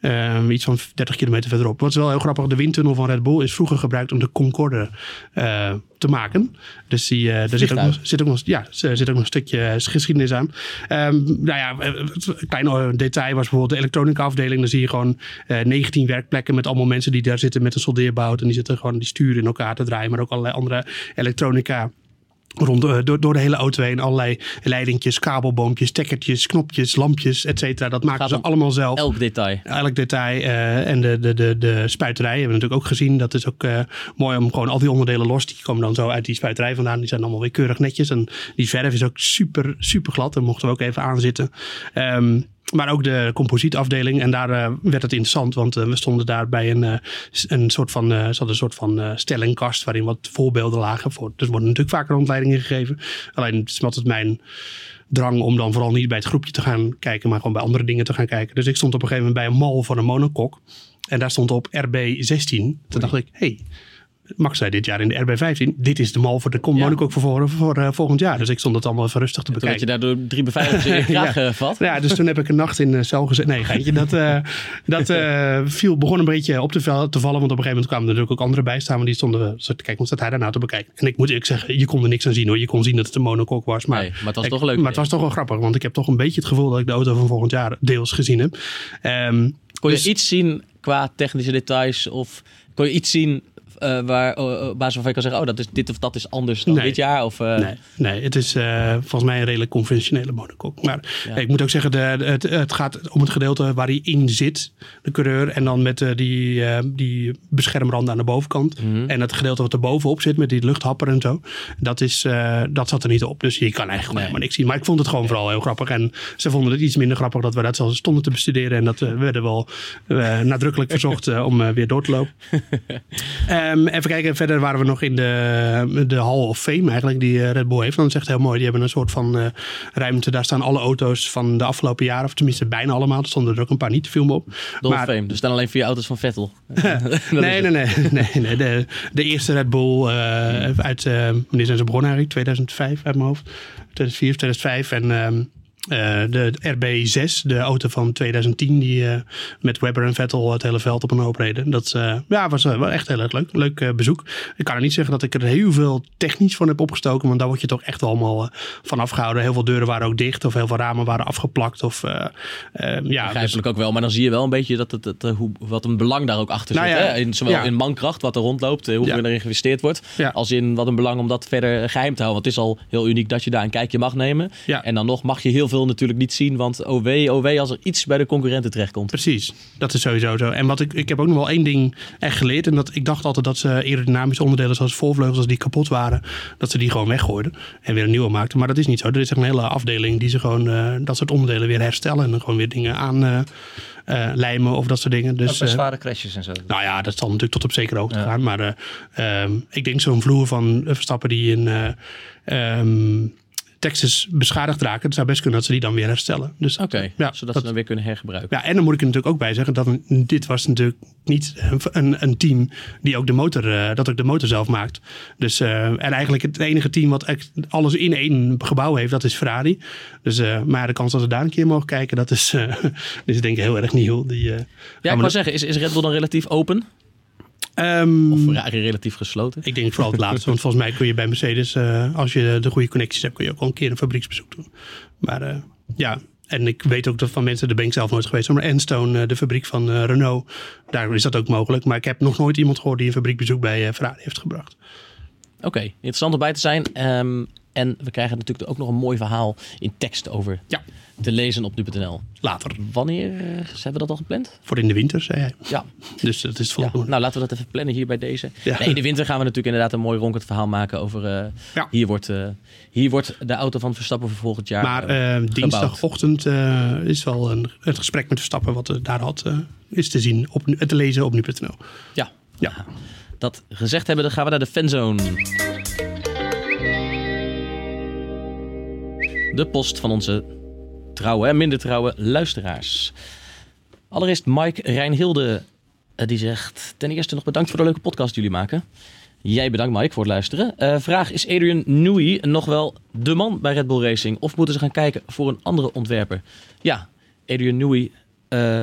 eh, iets van 30 kilometer verderop. Wat is wel heel grappig. De windtunnel van Red Bull is vroeger gebruikt om de Concorde eh, te maken. Dus die, daar zit ook, nog, zit, ook nog, ja, zit ook nog een stukje geschiedenis aan. Ehm, nou ja, een klein detail was bijvoorbeeld de elektronica afdeling. Dan zie je gewoon eh 19 werkplekken met allemaal mensen die daar zitten met een soldeerbout. En die zitten gewoon die sturen in elkaar te draaien. Maar ook allerlei andere elektronica rond, eh, door, door de hele auto heen. Allerlei leidingjes, kabelboompjes, stekkertjes, knopjes, lampjes, et cetera. Dat maken ze allemaal zelf. Elk detail. Elk detail. eh, en de, de, de, de spuiterij hebben we natuurlijk ook gezien. Dat is ook eh, mooi om gewoon al die onderdelen los. Die komen dan zo uit die spuiterij vandaan. Die zijn allemaal weer keurig netjes. En die verf is ook super, super glad. Daar mochten we ook even aan zitten. Ehm, maar ook de composietafdeling. En daar eh, werd het interessant. Want eh, we stonden daar bij een, eh, een soort van, ze hadden een soort van stellingkast. Waarin wat voorbeelden lagen. Voor, dus worden natuurlijk vaker rondleidingen gegeven. Alleen het is altijd mijn drang om dan vooral niet bij het groepje te gaan kijken. Maar gewoon bij andere dingen te gaan kijken. Dus ik stond op een gegeven moment bij een mal van een monokok. En daar stond op RB16. Toen dacht ik, hey, Max zei dit jaar in de RB15. Dit is de mal voor de Con Monaco voor, voor, voor eh, volgend jaar. Dus ik stond het allemaal even rustig te Toen werd je bekijken. daardoor drie beveiligers in je Ja. gevat. Ja, dus toen heb ik een nacht in de cel gezet. Nee, geintje. Dat, eh, dat eh, viel, begon een beetje op te, vallen. Want op een gegeven moment kwamen er natuurlijk ook anderen bij staan. Maar die stonden te kijken, wat staat hij daar nou te bekijken? En ik moet eerlijk zeggen, je kon er niks aan zien hoor. Je kon zien dat het een monokok was. Maar, Nee, maar het was ik- toch leuk. Maar het was toch wel grappig. Want ik heb toch een beetje het gevoel dat ik de auto van volgend jaar deels gezien heb. Ehm, Kon je dus- iets zien qua technische details? Of kon je iets zien eh, waar, eh, op basis waarvan je kan zeggen... oh, dat is, dit of dat is anders dan Nee. dit jaar? Of, eh, Nee, nee, het is eh, volgens mij een redelijk conventionele monokok. Maar Ja. ik moet ook zeggen, de, het, het gaat om het gedeelte waar hij in zit, de coureur. En dan met die, die beschermranden aan de bovenkant. Mhm. En het gedeelte wat er bovenop zit met die luchthapper en zo. Dat, is, dat zat er niet op. Dus je kan eigenlijk gewoon helemaal niks zien. Maar ik vond het gewoon vooral heel grappig. En ze vonden het iets minder grappig dat we dat zelfs stonden te bestuderen. En dat we werden wel nadrukkelijk verzocht om weer door te lopen. Eh, Ehm, even kijken, verder waren we nog in de, de Hall of Fame eigenlijk, die eh, Red Bull heeft. Dat is echt heel mooi. Die hebben een soort van eh, ruimte. Daar staan alle auto's van de afgelopen jaren, of tenminste bijna allemaal. Er stonden er ook een paar niet te filmen op. De Hall of Fame. Dus dan alleen vier auto's van Vettel. nee, nee, nee, nee, nee. De, de eerste Red Bull uh, uit, wanneer zijn ze begonnen eigenlijk? 2005 uit mijn hoofd. 2004 of 2005. En um, uh, de RB6, de auto van 2010, die uh, met Webber en Vettel het hele veld op een hoop reden. Dat uh, ja, was wel echt heel erg leuk. Leuk bezoek. Ik kan er niet zeggen dat ik er heel veel technisch van heb opgestoken, want daar word je toch echt allemaal van afgehouden. Heel veel deuren waren ook dicht of heel veel ramen waren afgeplakt. Of, ja, Begrijpelijk dus... ook wel, maar dan zie je wel een beetje dat het, het, hoe, wat een belang daar ook achter zit. Nou ja, hè? In, zowel ja. in mankracht, wat er rondloopt, hoeveel ja. erin geïnvesteerd wordt, als in wat een belang om dat verder geheim te houden. Want het is al heel uniek dat je daar een kijkje mag nemen. En dan nog mag je heel veel natuurlijk niet zien, want oh wee als er iets bij de concurrenten terechtkomt. Precies, dat is sowieso zo. En wat ik, ik heb ook nog wel één ding echt geleerd. En dat ik dacht altijd dat ze aerodynamische onderdelen zoals voorvleugels, als die kapot waren, dat ze die gewoon weggooiden en weer een nieuwe maakten. Maar dat is niet zo. Er is echt een hele afdeling die ze gewoon uh, dat soort onderdelen weer herstellen en dan gewoon weer dingen aan. Uh, uh, lijmen of dat soort dingen. Dus, uh, zware crashes en zo. Nou ja, dat zal natuurlijk tot op zekere hoogte ja. gaan. Maar uh, um, ik denk zo'n vloer van Verstappen die in um, Texas beschadigd raken. Het zou best kunnen dat ze die dan weer herstellen. Dus, Oké, okay, ja, zodat dat, ze dan weer kunnen hergebruiken. Ja, en dan moet ik er natuurlijk ook bij zeggen dat dit was natuurlijk niet een, een team die ook de motor, uh, dat ook de motor zelf maakt. Dus, uh, en eigenlijk het enige team wat alles in één gebouw heeft, dat is Ferrari. Dus, uh, maar de kans dat we daar een keer mogen kijken, dat is, is denk ik heel erg nieuw. Die, ja, ik wou zeggen, is, is Red Bull dan relatief open? Um, of Ferrari relatief gesloten? Ik denk vooral het laatste. want volgens mij kun je bij Mercedes, uh, als je de goede connecties hebt, kun je ook wel een keer een fabrieksbezoek doen. Maar uh, ja, en ik weet ook dat van mensen, daar ben ik zelf nooit geweest, maar Enstone, uh, de fabriek van Renault, daar is dat ook mogelijk. Maar ik heb nog nooit iemand gehoord die een fabriekbezoek bij Ferrari heeft gebracht. Oké, okay, interessant om bij te zijn. Um, en we krijgen natuurlijk ook nog een mooi verhaal in tekst over ja. te lezen op nu.nl. Later. Wanneer hebben we dat al gepland? Voor in de winter, zei hij. Ja. Dus dat is volgende. Ja. Nou, laten we dat even plannen hier bij deze. Ja. Nee, in de winter gaan we natuurlijk inderdaad een mooi ronkend verhaal maken over... Uh, ja. hier, wordt, uh, hier wordt de auto van Verstappen voor volgend jaar Maar uh, dinsdagochtend is wel een, het gesprek met Verstappen wat we daar had... is te zien, op, te lezen op nu.nl. Ja. ja. Dat gezegd hebben, dan gaan we naar de fanzone. De post van onze trouwe en minder trouwe luisteraars. Allereerst Mike Rijnhilde, eh, die zegt ten eerste nog bedankt voor de leuke podcast die jullie maken. Jij bedankt Mike voor het luisteren. Uh, vraag, is Adrian Newey nog wel de man bij Red Bull Racing? Of moeten ze gaan kijken voor een andere ontwerper? Ja, Adrian Newey, uh,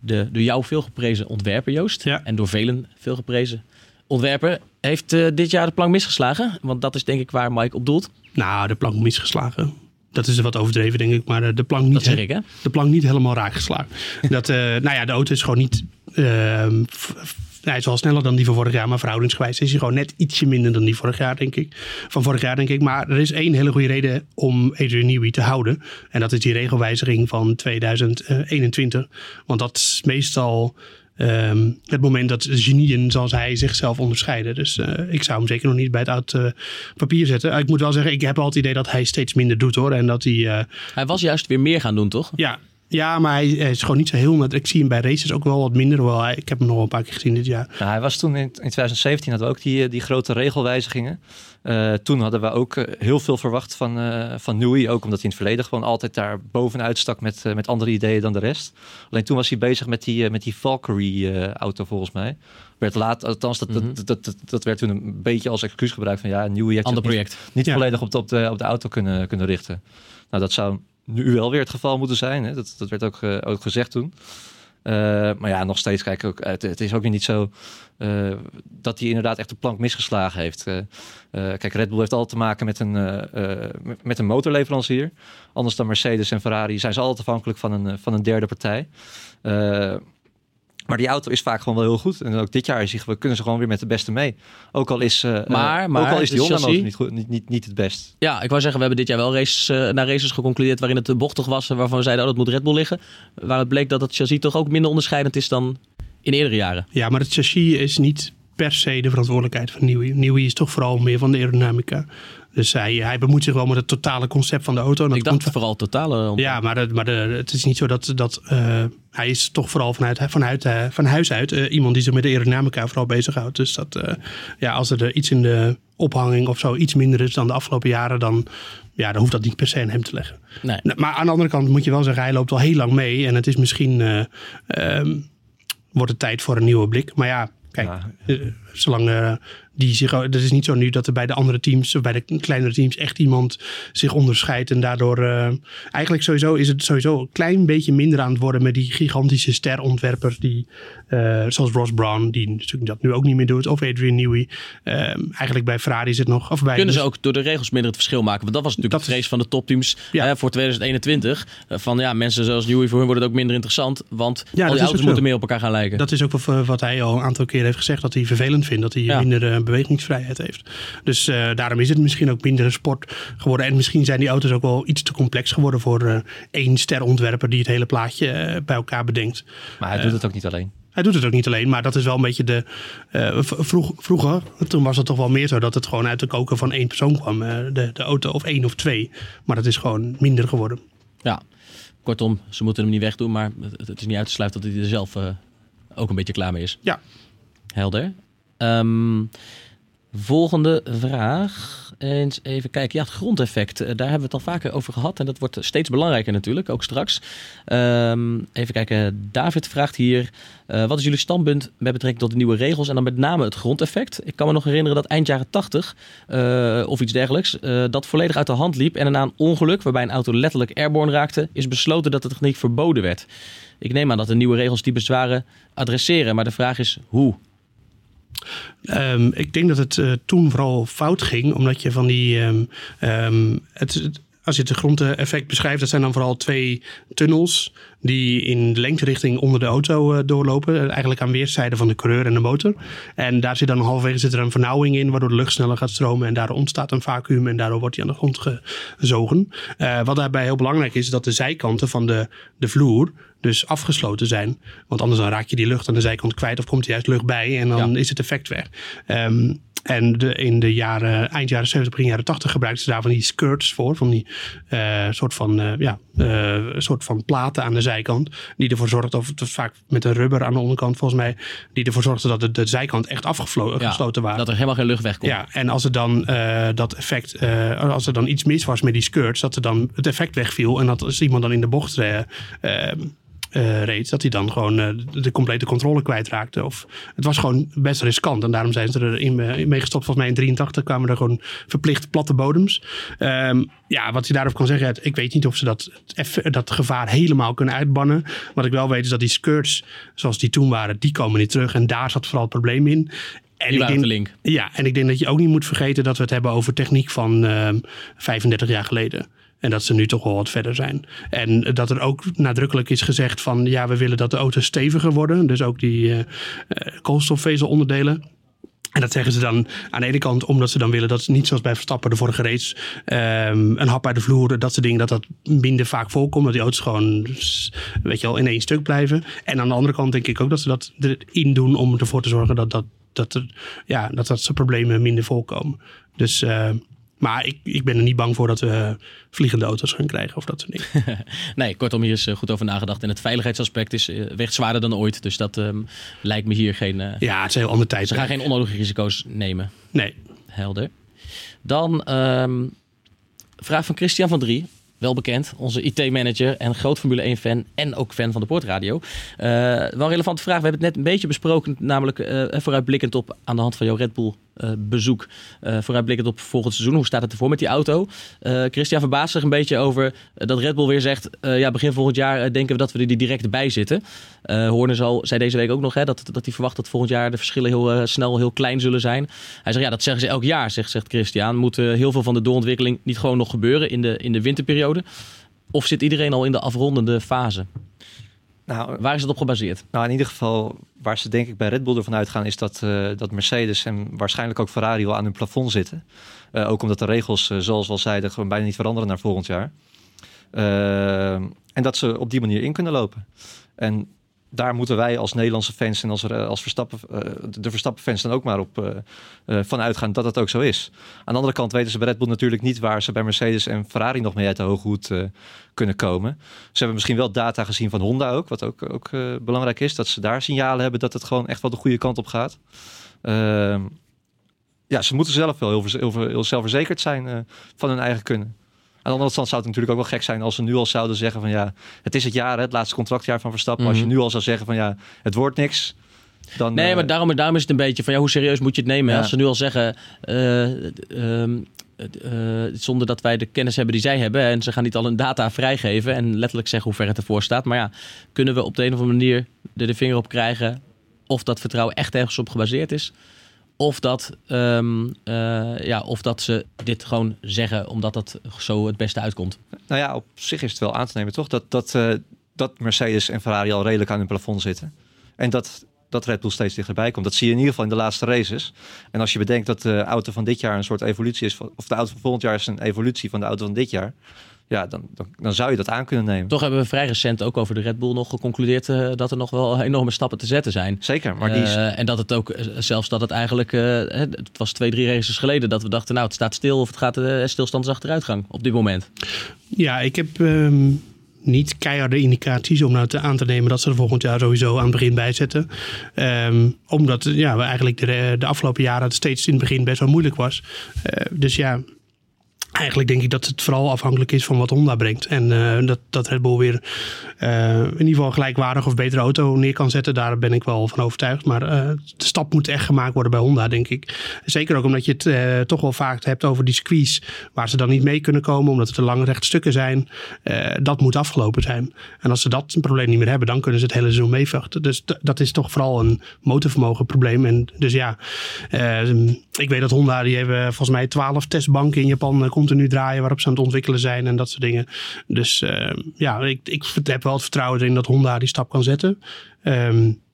de door jou veel geprezen ontwerper Joost. Ja. En door velen veel geprezen ontwerper. Heeft uh, dit jaar de plank misgeslagen? Want dat is denk ik waar Mike op doelt. Nou, de plank misgeslagen. Dat is wat overdreven, denk ik. Maar de plank niet, ik, hè? De plank niet helemaal raak geslagen. dat, uh, nou ja, de auto is gewoon niet. Uh, hij is wel sneller dan die van vorig jaar, maar verhoudingsgewijs is hij gewoon net ietsje minder dan die vorig jaar, denk ik. Van vorig jaar, denk ik. Maar er is één hele goede reden om Adrian Newey te houden. En dat is die regelwijziging van 2021. Want dat is meestal Um, het moment dat genieën zoals hij zichzelf onderscheiden. Dus uh, ik zou hem zeker nog niet bij het oud uh, papier zetten. ik moet wel zeggen, ik heb altijd het idee dat hij steeds minder doet hoor. En dat hij, uh, hij was juist weer meer gaan doen, toch? Ja, ja, maar hij, hij, is gewoon niet zo heel... Ik zie hem bij races ook wel wat minder. Hoewel hij, ik heb hem nog wel een paar keer gezien dit jaar. Nou, hij was toen in, in 2017 hadden we ook die, die grote regelwijzigingen. Uh, toen hadden we ook heel veel verwacht van, uh, van Newey. Ook omdat hij in het verleden gewoon altijd daar bovenuit stak met, uh, met andere ideeën dan de rest. Alleen toen was hij bezig met die, met die Valkyrie-auto volgens mij. Werd laat, althans, dat, mm -hmm. dat, dat, dat, dat, werd toen een beetje als excuus gebruikt van ja, Newey heeft Ander project. niet, niet ja. volledig op de, op, de, op de auto kunnen, kunnen richten. Nou, dat zou nu wel weer het geval moeten zijn. Hè? Dat, dat werd ook, uh, ook gezegd toen. Uh, maar ja, nog steeds, kijk, ook, het, het is ook weer niet zo uh, dat hij inderdaad echt de plank misgeslagen heeft. kijk, Red Bull heeft altijd te maken met een, met een motorleverancier. Anders dan Mercedes en Ferrari zijn ze altijd afhankelijk van een, van een derde partij. Maar die auto is vaak gewoon wel heel goed. En ook dit jaar we kunnen ze gewoon weer met de beste mee. Ook al is, uh, maar, maar, ook al is die Honda chassis... niet, goed, niet, niet, niet het best. Ja, ik wou zeggen, we hebben dit jaar wel races, uh, naar races geconcludeerd waarin het bochtig was. Waarvan we zeiden, oh, dat moet Red Bull liggen. Waar het bleek dat het chassis toch ook minder onderscheidend is dan in eerdere jaren. Ja, maar het chassis is niet per se de verantwoordelijkheid van Newey. Newey is toch vooral meer van de aerodynamica. Dus hij, hij bemoeit zich wel met het totale concept van de auto. En dat ik dacht komt... vooral totale. Ja, maar, de, maar de, het is niet zo dat, dat uh, hij is toch vooral vanuit, vanuit, eh, van huis uit eh, iemand die zich met de aerodynamica vooral bezighoudt. Dus dat, eh, ja, als er iets in de ophanging of zo iets minder is dan de afgelopen jaren, dan, ja, dan hoeft dat niet per se aan hem te leggen. Nee. Nou, Maar aan de andere kant moet je wel zeggen, hij loopt al heel lang mee. En het is misschien, eh, ehm, wordt het tijd voor een nieuwe blik. Maar ja, kijk, eh, zolang eh, die zich... Het is niet zo nu dat er bij de andere teams, of bij de kleinere teams, echt iemand zich onderscheidt. En daardoor, eh, eigenlijk sowieso is het sowieso een klein beetje minder aan het worden met die gigantische sterontwerpers die, eh, zoals Ross Brown, die natuurlijk dat nu ook niet meer doet. Of Adrian Newey. Ehm, eigenlijk bij Ferrari is het nog... Of bij Kunnen ze ook door de regels minder het verschil maken? Want dat was natuurlijk de vrees van de topteams voor 2021. Eh, van ja, mensen zoals Newey, voor hun wordt het ook minder interessant. Want Ja, al dat die auto's moeten meer op elkaar gaan lijken. Dat is ook wat hij al een aantal keer heeft gezegd. Dat hij vervelend vindt dat hij Ja. minder eh, bewegingsvrijheid heeft. Dus eh, daarom is het misschien ook minder een sport geworden. En misschien zijn die auto's ook wel iets te complex geworden voor eh, één sterontwerper die het hele plaatje bij elkaar bedenkt. Maar hij doet het ook niet alleen. Hij doet het ook niet alleen, maar dat is wel een beetje de. v- vroeg, vroeger, toen was het toch wel meer zo dat het gewoon uit de koker van één persoon kwam. de, de auto, of één of twee. Maar dat is gewoon minder geworden. Ja, kortom, ze moeten hem niet wegdoen. Maar het, het is niet uit te sluiten dat hij er zelf ook een beetje klaar mee is. Ja. Helder. Ehm, volgende vraag. Eens even kijken. Ja, het grondeffect. eh, Daar hebben we het al vaker over gehad. En dat wordt steeds belangrijker natuurlijk, ook straks. Ehm, even kijken. David vraagt hier. eh, wat is jullie standpunt met betrekking tot de nieuwe regels? En dan met name het grondeffect. Ik kan me nog herinneren dat eind jaren 80 eh, of iets dergelijks. dat volledig uit de hand liep. En na een ongeluk waarbij een auto letterlijk airborne raakte. is besloten dat de techniek verboden werd. Ik neem aan dat de nieuwe regels die bezwaren adresseren. Maar de vraag is hoe? Ehm, ik denk dat het eh, toen vooral fout ging, omdat je van die. ehm, ehm, het, als je het grondeffect beschrijft, dat zijn dan vooral twee tunnels die in lengterichting onder de auto eh, doorlopen. eh, Eigenlijk aan weerszijden van de coureur en de motor. En daar zit dan halverwege zit er een vernauwing in, waardoor de lucht sneller gaat stromen. En daardoor ontstaat een vacuüm en daardoor wordt hij aan de grond gezogen. Wat daarbij heel belangrijk is, is dat de zijkanten van de, de vloer dus afgesloten zijn. Want anders dan raak je die lucht aan de zijkant kwijt of komt er juist lucht bij en dan is het effect weg. Ehm, en de, in de jaren, eind jaren 70, begin jaren 80 gebruikten ze daar van die skirts voor. Van die eh, soort, van, eh, ja, eh, soort van platen aan de zijkant. Die ervoor zorgden, of het was vaak met een rubber aan de onderkant volgens mij. Die ervoor zorgden dat de, de zijkant echt afgesloten waren. Dat er helemaal geen lucht wegkomt. Ja, en als er dan dat effect, als er dan iets mis was met die skirts, dat er dan het effect wegviel. En dat als iemand dan in de bocht eh, eh, eh, reed, dat hij dan gewoon eh, de, complete controle kwijtraakte. Of het was gewoon best riskant. En daarom zijn ze erin eh, mee gestopt. Volgens mij in 83 kwamen er gewoon verplicht platte bodems. Ehm, ja, wat je daarop kan zeggen, ik weet niet of ze dat, dat gevaar helemaal kunnen uitbannen. Wat ik wel weet is dat die skirts, zoals die toen waren, die komen niet terug. En daar zat vooral het probleem in. En Die waren denk, de link. Ja, en ik denk dat je ook niet moet vergeten dat we het hebben over techniek van ehm 35 jaar geleden. En dat ze nu toch wel wat verder zijn. En dat er ook nadrukkelijk is gezegd van ja, we willen dat de auto's steviger worden. Dus ook die eh, eh, koolstofvezelonderdelen. En dat zeggen ze dan aan de ene kant omdat ze dan willen dat niet zoals bij Verstappen de vorige race ehm, een hap uit de vloer, dat soort dingen, dat dat minder vaak voorkomt. Dat die auto's gewoon, weet je wel, in één stuk blijven. En aan de andere kant denk ik ook dat ze dat erin doen om ervoor te zorgen dat dat, dat, er, ja, dat, dat soort problemen minder voorkomen. Dus, eh, maar ik, ik ben er niet bang voor dat we vliegende auto's gaan krijgen of dat soort dingen. nee, kortom, hier is eh, goed over nagedacht. En het veiligheidsaspect is eh, weegt zwaarder dan ooit. Dus dat ehm, lijkt me hier geen... eh, Ja, het is een heel ander tijd. Ze gaan geen onnodige risico's nemen. Nee. Helder. Dan ehm, vraag van Christian van Drie. Wel bekend, onze IT-manager en groot Formule 1-fan en ook fan van de Poortradio. Eh wel een relevante vraag. We hebben het net een beetje besproken, namelijk eh, vooruitblikkend op aan de hand van jouw Red Bull eh, bezoek. Eh, vooruitblikkend op volgend seizoen. Hoe staat het ervoor met die auto? Eh, Christian verbaast zich een beetje over eh, dat Red Bull weer zegt... eh, ja, begin volgend jaar eh, denken we dat we er direct bij zitten. Eh Horner zei deze week ook nog hè, dat, dat hij verwacht dat volgend jaar de verschillen heel eh, snel heel klein zullen zijn. Hij zegt ja, dat zeggen ze elk jaar, zegt, zegt Christian. Moet eh, heel veel van de doorontwikkeling niet gewoon nog gebeuren in de, in de winterperiode? Of zit iedereen al in de afrondende fase? Nou, Waar is het op gebaseerd? Nou, in ieder geval, waar ze denk ik bij Red Bull ervan uitgaan, is dat, eh, dat Mercedes en waarschijnlijk ook Ferrari wel aan hun plafond zitten. Eh, ook omdat de regels, eh, zoals we al zeiden, gewoon bijna niet veranderen naar volgend jaar. En dat ze op die manier in kunnen lopen. En daar moeten wij als Nederlandse fans en als, eh, als Verstappen, eh, de Verstappen-fans dan ook maar op uh, van uitgaan dat dat ook zo is. Aan de andere kant weten ze bij Red Bull natuurlijk niet waar ze bij Mercedes en Ferrari nog mee uit de hoge hoed kunnen komen. Ze hebben misschien wel data gezien van Honda ook, wat ook, ook belangrijk is. Dat ze daar signalen hebben dat het gewoon echt wel de goede kant op gaat. Ehm, ja, ze moeten zelf wel heel, heel, heel zelfverzekerd zijn van hun eigen kunnen. Aan de andere kant zou het natuurlijk ook wel gek zijn als ze nu al zouden zeggen van ja, het is het jaar, het laatste contractjaar van Verstappen. Als je mhm. nu al zou zeggen van ja, het wordt niks. Dan, nee, maar eh, daarom, daarom is het een beetje van ja, hoe serieus moet je het nemen? Als ze nu al zeggen, uh, uh, zonder dat wij de kennis hebben die zij hebben. En ze gaan niet al hun data vrijgeven en letterlijk zeggen hoe ver het ervoor staat. Maar ja, kunnen we op de een of andere manier er de vinger op krijgen of dat vertrouwen echt ergens op gebaseerd is? Of dat, um, ja, of dat ze dit gewoon zeggen omdat dat zo het beste uitkomt. Nou ja, op zich is het wel aan te nemen, toch? Dat, dat, uh, dat Mercedes en Ferrari al redelijk aan hun plafond zitten. En dat, dat Red Bull steeds dichterbij komt. Dat zie je in ieder geval in de laatste races. En als je bedenkt dat de auto van dit jaar een soort evolutie is, of de auto van volgend jaar is een evolutie van de auto van dit jaar ja, dan, dan, dan, zou je dat aan kunnen nemen. Toch hebben we vrij recent ook over de Red Bull nog geconcludeerd uh, dat er nog wel enorme stappen te zetten zijn. Zeker, maar die is... uh, en dat het ook, eh, zelfs dat het eigenlijk, uh, het was twee, drie races geleden dat we dachten, nou het staat stil of het gaat stilstand is achteruitgang op dit moment. Ja, ik heb um, niet keiharde indicaties om nou te, aan te nemen dat ze er volgend jaar sowieso aan het begin bij zetten. Um, omdat ja, we eigenlijk de, de afgelopen jaren het steeds in het begin best wel moeilijk was. dus ja, Eigenlijk denk ik dat het vooral afhankelijk is van wat Honda brengt. En uh, dat, dat Red Bull weer uh, in ieder geval gelijkwaardig of betere auto neer kan zetten. Daar ben ik wel van overtuigd. Maar uh, de stap moet echt gemaakt worden bij Honda, denk ik. Zeker ook omdat je het toch wel vaak hebt over die squeeze. Waar ze dan niet mee kunnen komen omdat het te lange rechte stukken zijn. dat moet afgelopen zijn. En als ze dat een probleem niet meer hebben, dan kunnen ze het hele seizoen meevechten. Dus dat is toch vooral een motorvermogen probleem. En dus ja, ik weet dat Honda, die hebben volgens mij twaalf testbanken in Japan continu draaien waarop ze aan het ontwikkelen zijn en dat soort dingen. Dus uh, ja, ik, ik heb wel het vertrouwen erin dat Honda die stap kan zetten. Um,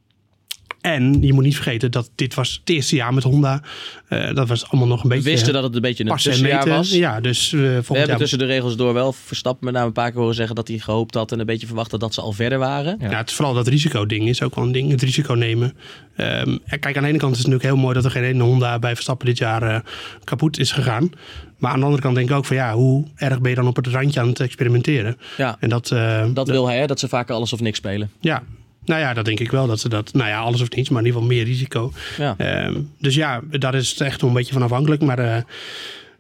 en je moet niet vergeten dat dit was het eerste jaar met Honda. Uh, dat was allemaal nog een beetje. We wisten dat het een beetje een tussenjaar was. Ja, dus uh, we hebben tussen de regels door wel Verstappen met name een paar keer horen zeggen dat hij gehoopt had en een beetje verwacht dat ze al verder waren. Ja, het is vooral dat risicoding is ook wel een ding. Het risico nemen. Um, kijk, aan de ene kant is het natuurlijk heel mooi dat er geen ene Honda bij Verstappen dit jaar uh, kapot is gegaan. Maar aan de andere kant denk ik ook van ja, hoe erg ben je dan op het randje aan het experimenteren? Ja, en dat, dat wil hij, hè? dat ze vaker alles of niks spelen. Ja, nou ja, dat denk ik wel dat ze dat. Nou ja, alles of niets, maar in ieder geval meer risico. Ja. Um, dus ja, daar is het echt een beetje van afhankelijk. Maar uh,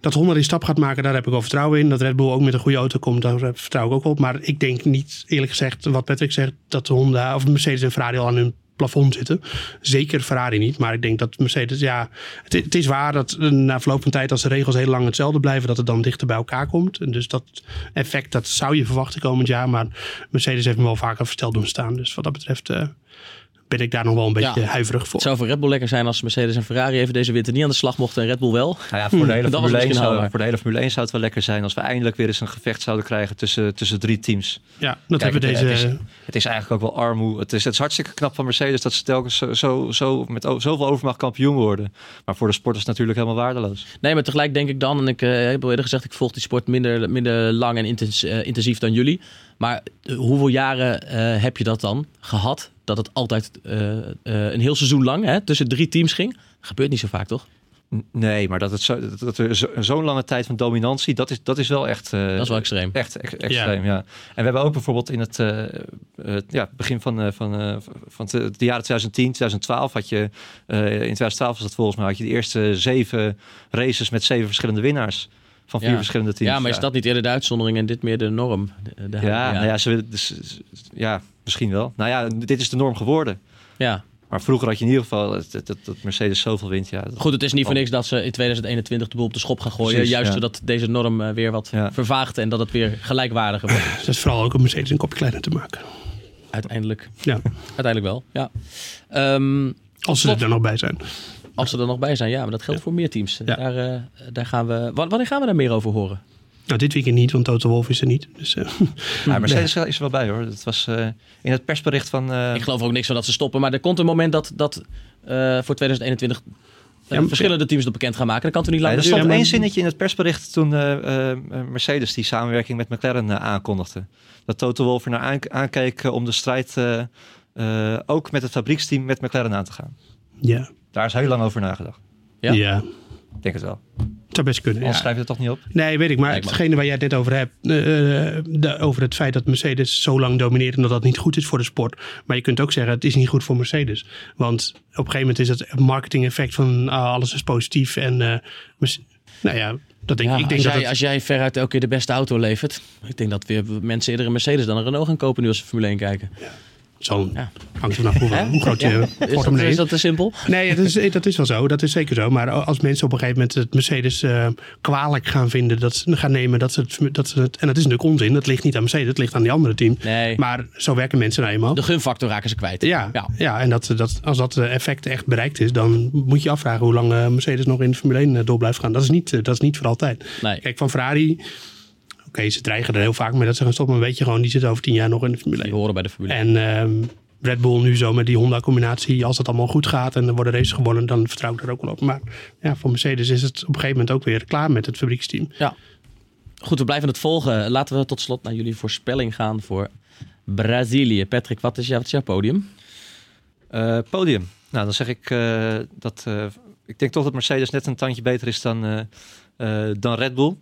dat Honda die stap gaat maken, daar heb ik wel vertrouwen in. Dat Red Bull ook met een goede auto komt, daar vertrouw ik ook op. Maar ik denk niet, eerlijk gezegd, wat Patrick zegt, dat Honda of Mercedes en Ferrari al aan hun plafond zitten. Zeker Ferrari niet, maar ik denk dat Mercedes, ja, het, het, is waar dat na verloop van tijd, als de regels heel lang hetzelfde blijven, dat het dan dichter bij elkaar komt. En dus dat effect, dat zou je verwachten komend jaar, maar Mercedes heeft me wel vaker versteld doen staan. Dus wat dat betreft uh, ben ik daar nog wel een beetje huiverig voor. Het zou voor Red Bull lekker zijn als Mercedes en Ferrari even deze winter niet aan de slag mochten en Red Bull wel. Nou ja, voor, de hele. Formule 1 zou, voor de hele Formule 1 zou het wel lekker zijn als we eindelijk weer eens een gevecht zouden krijgen tussen, tussen drie teams. Ja, dat Kijk, hebben het, deze... Het is, het is, eigenlijk ook wel armoe. Het is, het is hartstikke knap van Mercedes dat ze telkens zo, zo, zo met zoveel overmacht kampioen worden. Maar voor de sport is het natuurlijk helemaal waardeloos. Nee, maar tegelijk denk ik dan, en ik uh, heb al eerder gezegd, ik volg die sport minder, minder lang en intens, uh, intensief dan jullie. Maar uh, hoeveel jaren heb je dat dan gehad? Dat het altijd uh, uh, een heel seizoen lang hè, tussen drie teams ging. Dat gebeurt niet zo vaak, toch? Nee, maar dat, het zo, dat er zo'n zo lange tijd van dominantie, dat is, dat is wel echt... Uh, dat is wel extreem. Echt ex extreem, ja. En we hebben ook bijvoorbeeld in het uh, ja, begin van, van, van de, de, jaren 2010, 2012 had je... in 2012 was dat volgens mij, had je de eerste zeven races met zeven verschillende winnaars van vier verschillende teams. Ja, maar is dat niet eerder de uitzondering en dit meer de norm? De, de, ja, Nou ja, ze, dus, ja, misschien wel. Nou ja, dit is de norm geworden. Ja. Maar vroeger had je in ieder geval dat, dat, dat Mercedes zoveel wint. Ja, Goed, het is niet voor niks dat ze in 2021 de boel op de schop gaan gooien. Precies, juist ja. zodat deze norm uh, weer wat ja. vervaagt en dat het weer gelijkwaardiger wordt. Dus dat is vooral ook om Mercedes een kopje kleiner te maken. Uiteindelijk. Ja. Uiteindelijk wel, ja. Um, Als ze er nog bij zijn. Als ze er nog bij zijn, ja. Maar dat geldt voor meer teams. Daar, uh, daar gaan we... Wanneer gaan we daar meer over horen? Nou, dit weekend niet, want Toto Wolf is er niet. Dus, uh, ja, Mercedes nee. is er wel bij hoor. Dat was uh, in het persbericht van... Uh... Ik geloof ook niks van dat ze stoppen. Maar er komt een moment dat, dat voor 2021 ja, verschillende teams dat bekend gaan maken. Dat kan toch niet lang nee, Er stond één zinnetje in het persbericht toen Mercedes die samenwerking met McLaren aankondigde. Dat Toto Wolf er naar aankeek om de strijd eh, ook met het fabrieksteam met McLaren aan te gaan. Ja. Daar is heel lang over nagedacht. Ja? Ja. Ik denk het wel. Het zou best kunnen. Anders Ja. schrijf je het toch niet op? Nee, weet ik. Maar Lijkt me. hetgene waar jij het net over hebt, eh, eh, de- over het feit dat Mercedes zo lang domineert en dat dat niet goed is voor de sport. Maar je kunt ook zeggen, het is niet goed voor Mercedes. Want op een gegeven moment is het marketing effect van ah, alles is positief. En eh, Merce- nou ja, dat denk Ja, ik. Ik denk als, dat jij, het- als jij veruit elke keer de beste auto levert. Ik denk dat weer mensen eerder een Mercedes dan een Renault gaan kopen nu als ze Formule 1 kijken. Zo Ja. hangt er vanaf hoe, groot je Ja. Is dat, portemonnee is dat te simpel? Nee, dat is, dat is wel zo. Dat is zeker zo. Maar als mensen op een gegeven moment het Mercedes eh, kwalijk gaan vinden, dat ze gaan nemen dat ze, het, dat ze het. En dat is natuurlijk onzin. Dat ligt niet aan Mercedes, dat ligt aan die andere team. Nee. Maar zo werken mensen nou eenmaal. De gunfactor raken ze kwijt. Ja, Ja. ja. en dat, dat, als dat eh, effect echt bereikt is, dan moet je afvragen hoe lang eh, Mercedes nog in de Formule 1 door blijft gaan. Dat is niet, dat is niet voor altijd. Nee. Kijk, van Ferrari, oké, ze dreigen er heel vaak mee dat ze gaan stoppen. Maar weet je gewoon, die zitten over tien jaar nog in de Formule 1. Die horen bij de Formule 1. En ehm, Red Bull nu zo met die Honda-combinatie, als het allemaal goed gaat en er worden races gewonnen, dan vertrouw ik er ook wel op. Maar ja, voor Mercedes is het op een gegeven moment ook weer klaar met het fabrieksteam. Ja. Goed, we blijven het volgen. Laten we tot slot naar jullie voorspelling gaan voor Brazilië. Patrick, wat is, jou, wat is jouw podium? Eh, podium. Nou, dan zeg ik eh, dat. eh, ik denk toch dat Mercedes net een tandje beter is dan, eh, eh, dan Red Bull.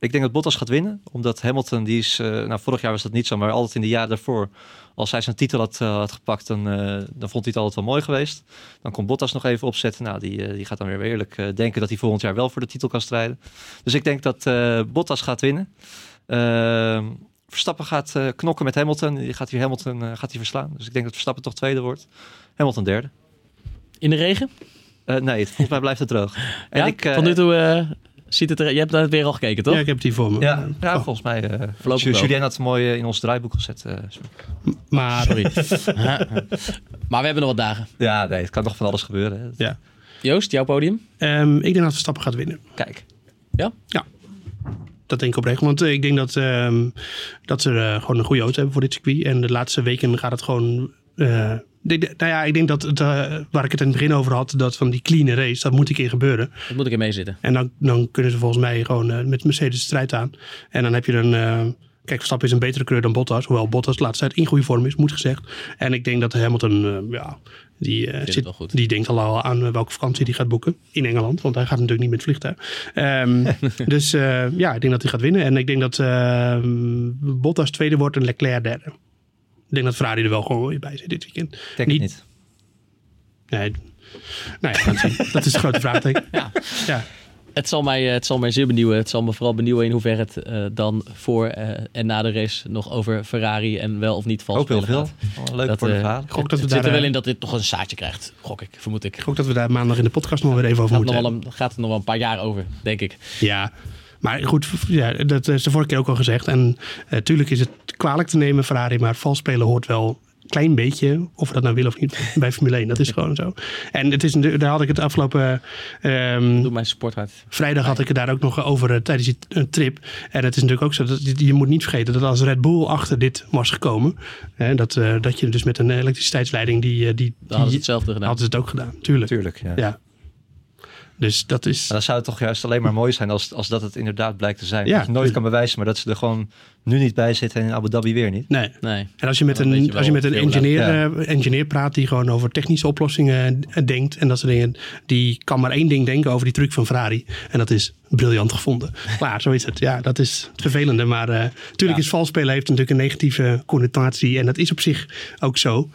Ik denk dat Bottas gaat winnen, omdat Hamilton, die is. eh, nou, vorig jaar was dat niet zo, maar altijd in de jaren daarvoor. Als hij zijn titel had, eh, had gepakt, dan, eh, dan vond hij het altijd wel mooi geweest. Dan kon Bottas nog even opzetten. Nou, die, die gaat dan weer eerlijk denken dat hij volgend jaar wel voor de titel kan strijden. Dus ik denk dat Bottas gaat winnen. Eh, Verstappen gaat knokken met Hamilton. Die gaat hier Hamilton gaat hij verslaan. Dus ik denk dat Verstappen toch tweede wordt. Hamilton derde. In de regen? Nee, volgens mij blijft het droog. En ja? ik, Tot nu toe ziet het er... Je hebt daar weer al gekeken, toch? Ja, ik heb die voor me. Ja, ja volgens mij. eh Voorlopig. Julien had het mooi eh, in ons draaiboek gezet. eh, sorry. Maar Sorry. maar we hebben nog wat dagen. ja, nee, het kan nog van alles gebeuren. hè. ja. Joost, jouw podium? Ehm, ik denk dat Verstappen gaat winnen. Kijk. Ja? Ja. Dat denk ik oprecht. Want ik denk dat, ehm, dat ze eh, gewoon een goede auto hebben voor dit circuit. En de laatste weken gaat het gewoon... eh, nou ja, ik denk dat het, eh, waar ik het in het begin over had, dat van die clean race, dat moet een keer gebeuren. Dat moet ik ermee zitten. En dan, dan kunnen ze volgens mij gewoon eh, met Mercedes de strijd aan. En dan heb je een. eh, kijk, Verstappen is een betere kleur dan Bottas. Hoewel Bottas de laatste tijd in goede vorm is, moet gezegd. En ik denk dat Hamilton, ja, die, zit, die denkt al aan welke vakantie hij gaat boeken. In Engeland, want hij gaat natuurlijk niet met vliegtuig. Ehm, dus ja, ik denk dat hij gaat winnen. En ik denk dat eh, Bottas tweede wordt en Leclerc derde. Ik denk dat Ferrari er wel gewoon weer bij zit dit weekend. Ik denk het niet. Nee. Nou het zien. dat is de grote vraagteken. Ja. ja. Het zal, mij, eh, het zal mij zeer benieuwen. Het zal me vooral benieuwen in hoeverre het eh, dan voor eh, en na de race nog over Ferrari en wel of niet vals Ook heel spelen veel. gaat. Oh, leuk Dat, voor de gok dat we Het zit er wel in dat dit nog een zaadje krijgt, gok ik, vermoed ik. Ik hoop dat we daar maandag in de podcast nog weer even over Gaat, moeten nog hebben. wel een, gaat er nog wel een paar jaar over, denk ik. Ja, maar goed, ja, dat is de vorige keer ook al gezegd. En natuurlijk is het kwalijk te nemen, Ferrari, maar vals spelen hoort wel een klein beetje, of we dat nou willen of niet, bij Formule 1. Dat is gewoon zo. En het is, daar had ik het afgelopen ehm, Doe mijn sporthart. vrijdag had ik het daar ook nog over eh, tijdens die eh, trip. En het is natuurlijk ook zo dat je- je moet niet vergeten dat als Red Bull achter dit was gekomen, hè, dat, eh, dat je dus met een elektriciteitsleiding die, eh, die, Dan hadden ze hetzelfde gedaan. hadden ze het ook gedaan, tuurlijk. Tuurlijk, ja. Ja. Dus dat is. Maar dan zou het toch juist alleen maar mooi zijn als, als dat het inderdaad blijkt te zijn. Ja, dat je nooit kan bewijzen, maar dat ze er gewoon nu niet bij zitten en in Abu Dhabi weer niet. Nee. Nee. En als je met Dan een, je als je met een engineer, eh, engineer praat die gewoon over technische oplossingen eh, denkt en dat soort dingen, die kan maar één ding denken over die truc van Ferrari. En dat is briljant gevonden. Klaar, zo is het. Ja, dat is het vervelende. Maar eh natuurlijk is vals spelen heeft natuurlijk een negatieve connotatie en dat is op zich ook zo.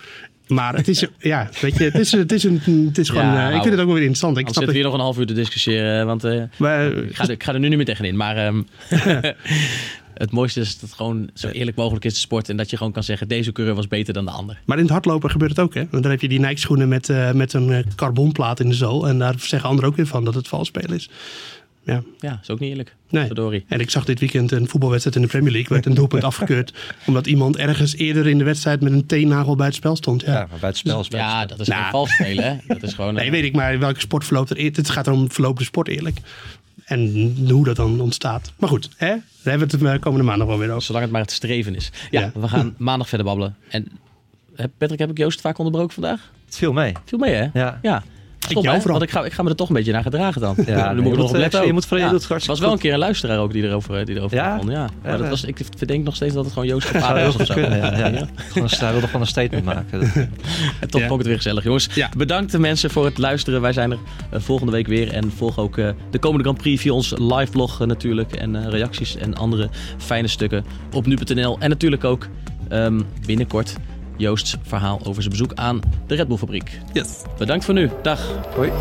Maar het is, ja, weet je, het is, het is, een, het is gewoon, Ja, eh, ik nou, vind het ook wel weer interessant. Ik zitten we hier nog een half uur te discussiëren, want eh, Maar, ik, ga, er- ik ga er nu niet meer tegenin. Maar ehm, het mooiste is dat het gewoon zo eerlijk mogelijk is de sport en dat je gewoon kan zeggen, deze coureur was beter dan de ander. Maar in het hardlopen gebeurt het ook, hè? Want dan heb je die Nike schoenen met, eh, met een eh, carbonplaat in de zool. En daar zeggen anderen ook weer van dat het vals spelen is. Ja. Ja, is ook niet eerlijk. Nee. Verdorie. En ik zag dit weekend een voetbalwedstrijd in de Premier League. werd een doelpunt afgekeurd. Omdat iemand ergens eerder in de wedstrijd met een teennagel bij het spel stond. Ja. Ja, maar bij het spel het Ja, dat is Nou. geen vals spelen, hè? Dat is gewoon... Nee, eh, weet ik, maar welke sport verloopt er? Het gaat erom, verloopt de sport eerlijk? En hoe dat dan ontstaat. Maar goed, hè? daar hebben we het de komende maandag wel weer over. Zolang het maar het streven is. Ja, Ja. we gaan maandag verder babbelen. En eh, Patrick, heb ik Joost vaak onderbroken vandaag? Het viel mee. Viel mee, hè? Ja. Ja. Stom, hè? overal. Want ik ga, ik ga me er toch een beetje naar gedragen dan. Ja, dan moet ik je nog moet, op letten. eh, je ook. moet van- je Ja. doet het was wel een keer een luisteraar ook die erover, die erover Ja? Ja. Maar Ja, dat was, ik verdenk nog steeds dat het gewoon Joost Gepaard was of zo. kunnen, ja, Hij wilde gewoon een statement maken. En toch vond ik het weer gezellig, jongens. Bedankt de mensen voor het luisteren. Wij zijn er eh, volgende week weer. En volg ook eh, de komende Grand Prix via ons live blog eh, natuurlijk. En eh, reacties en andere fijne stukken op nu.nl. En natuurlijk ook ehm, binnenkort Joost's verhaal over zijn bezoek aan de Red Bull fabriek. Yes. Bedankt voor nu. Dag. Hoi.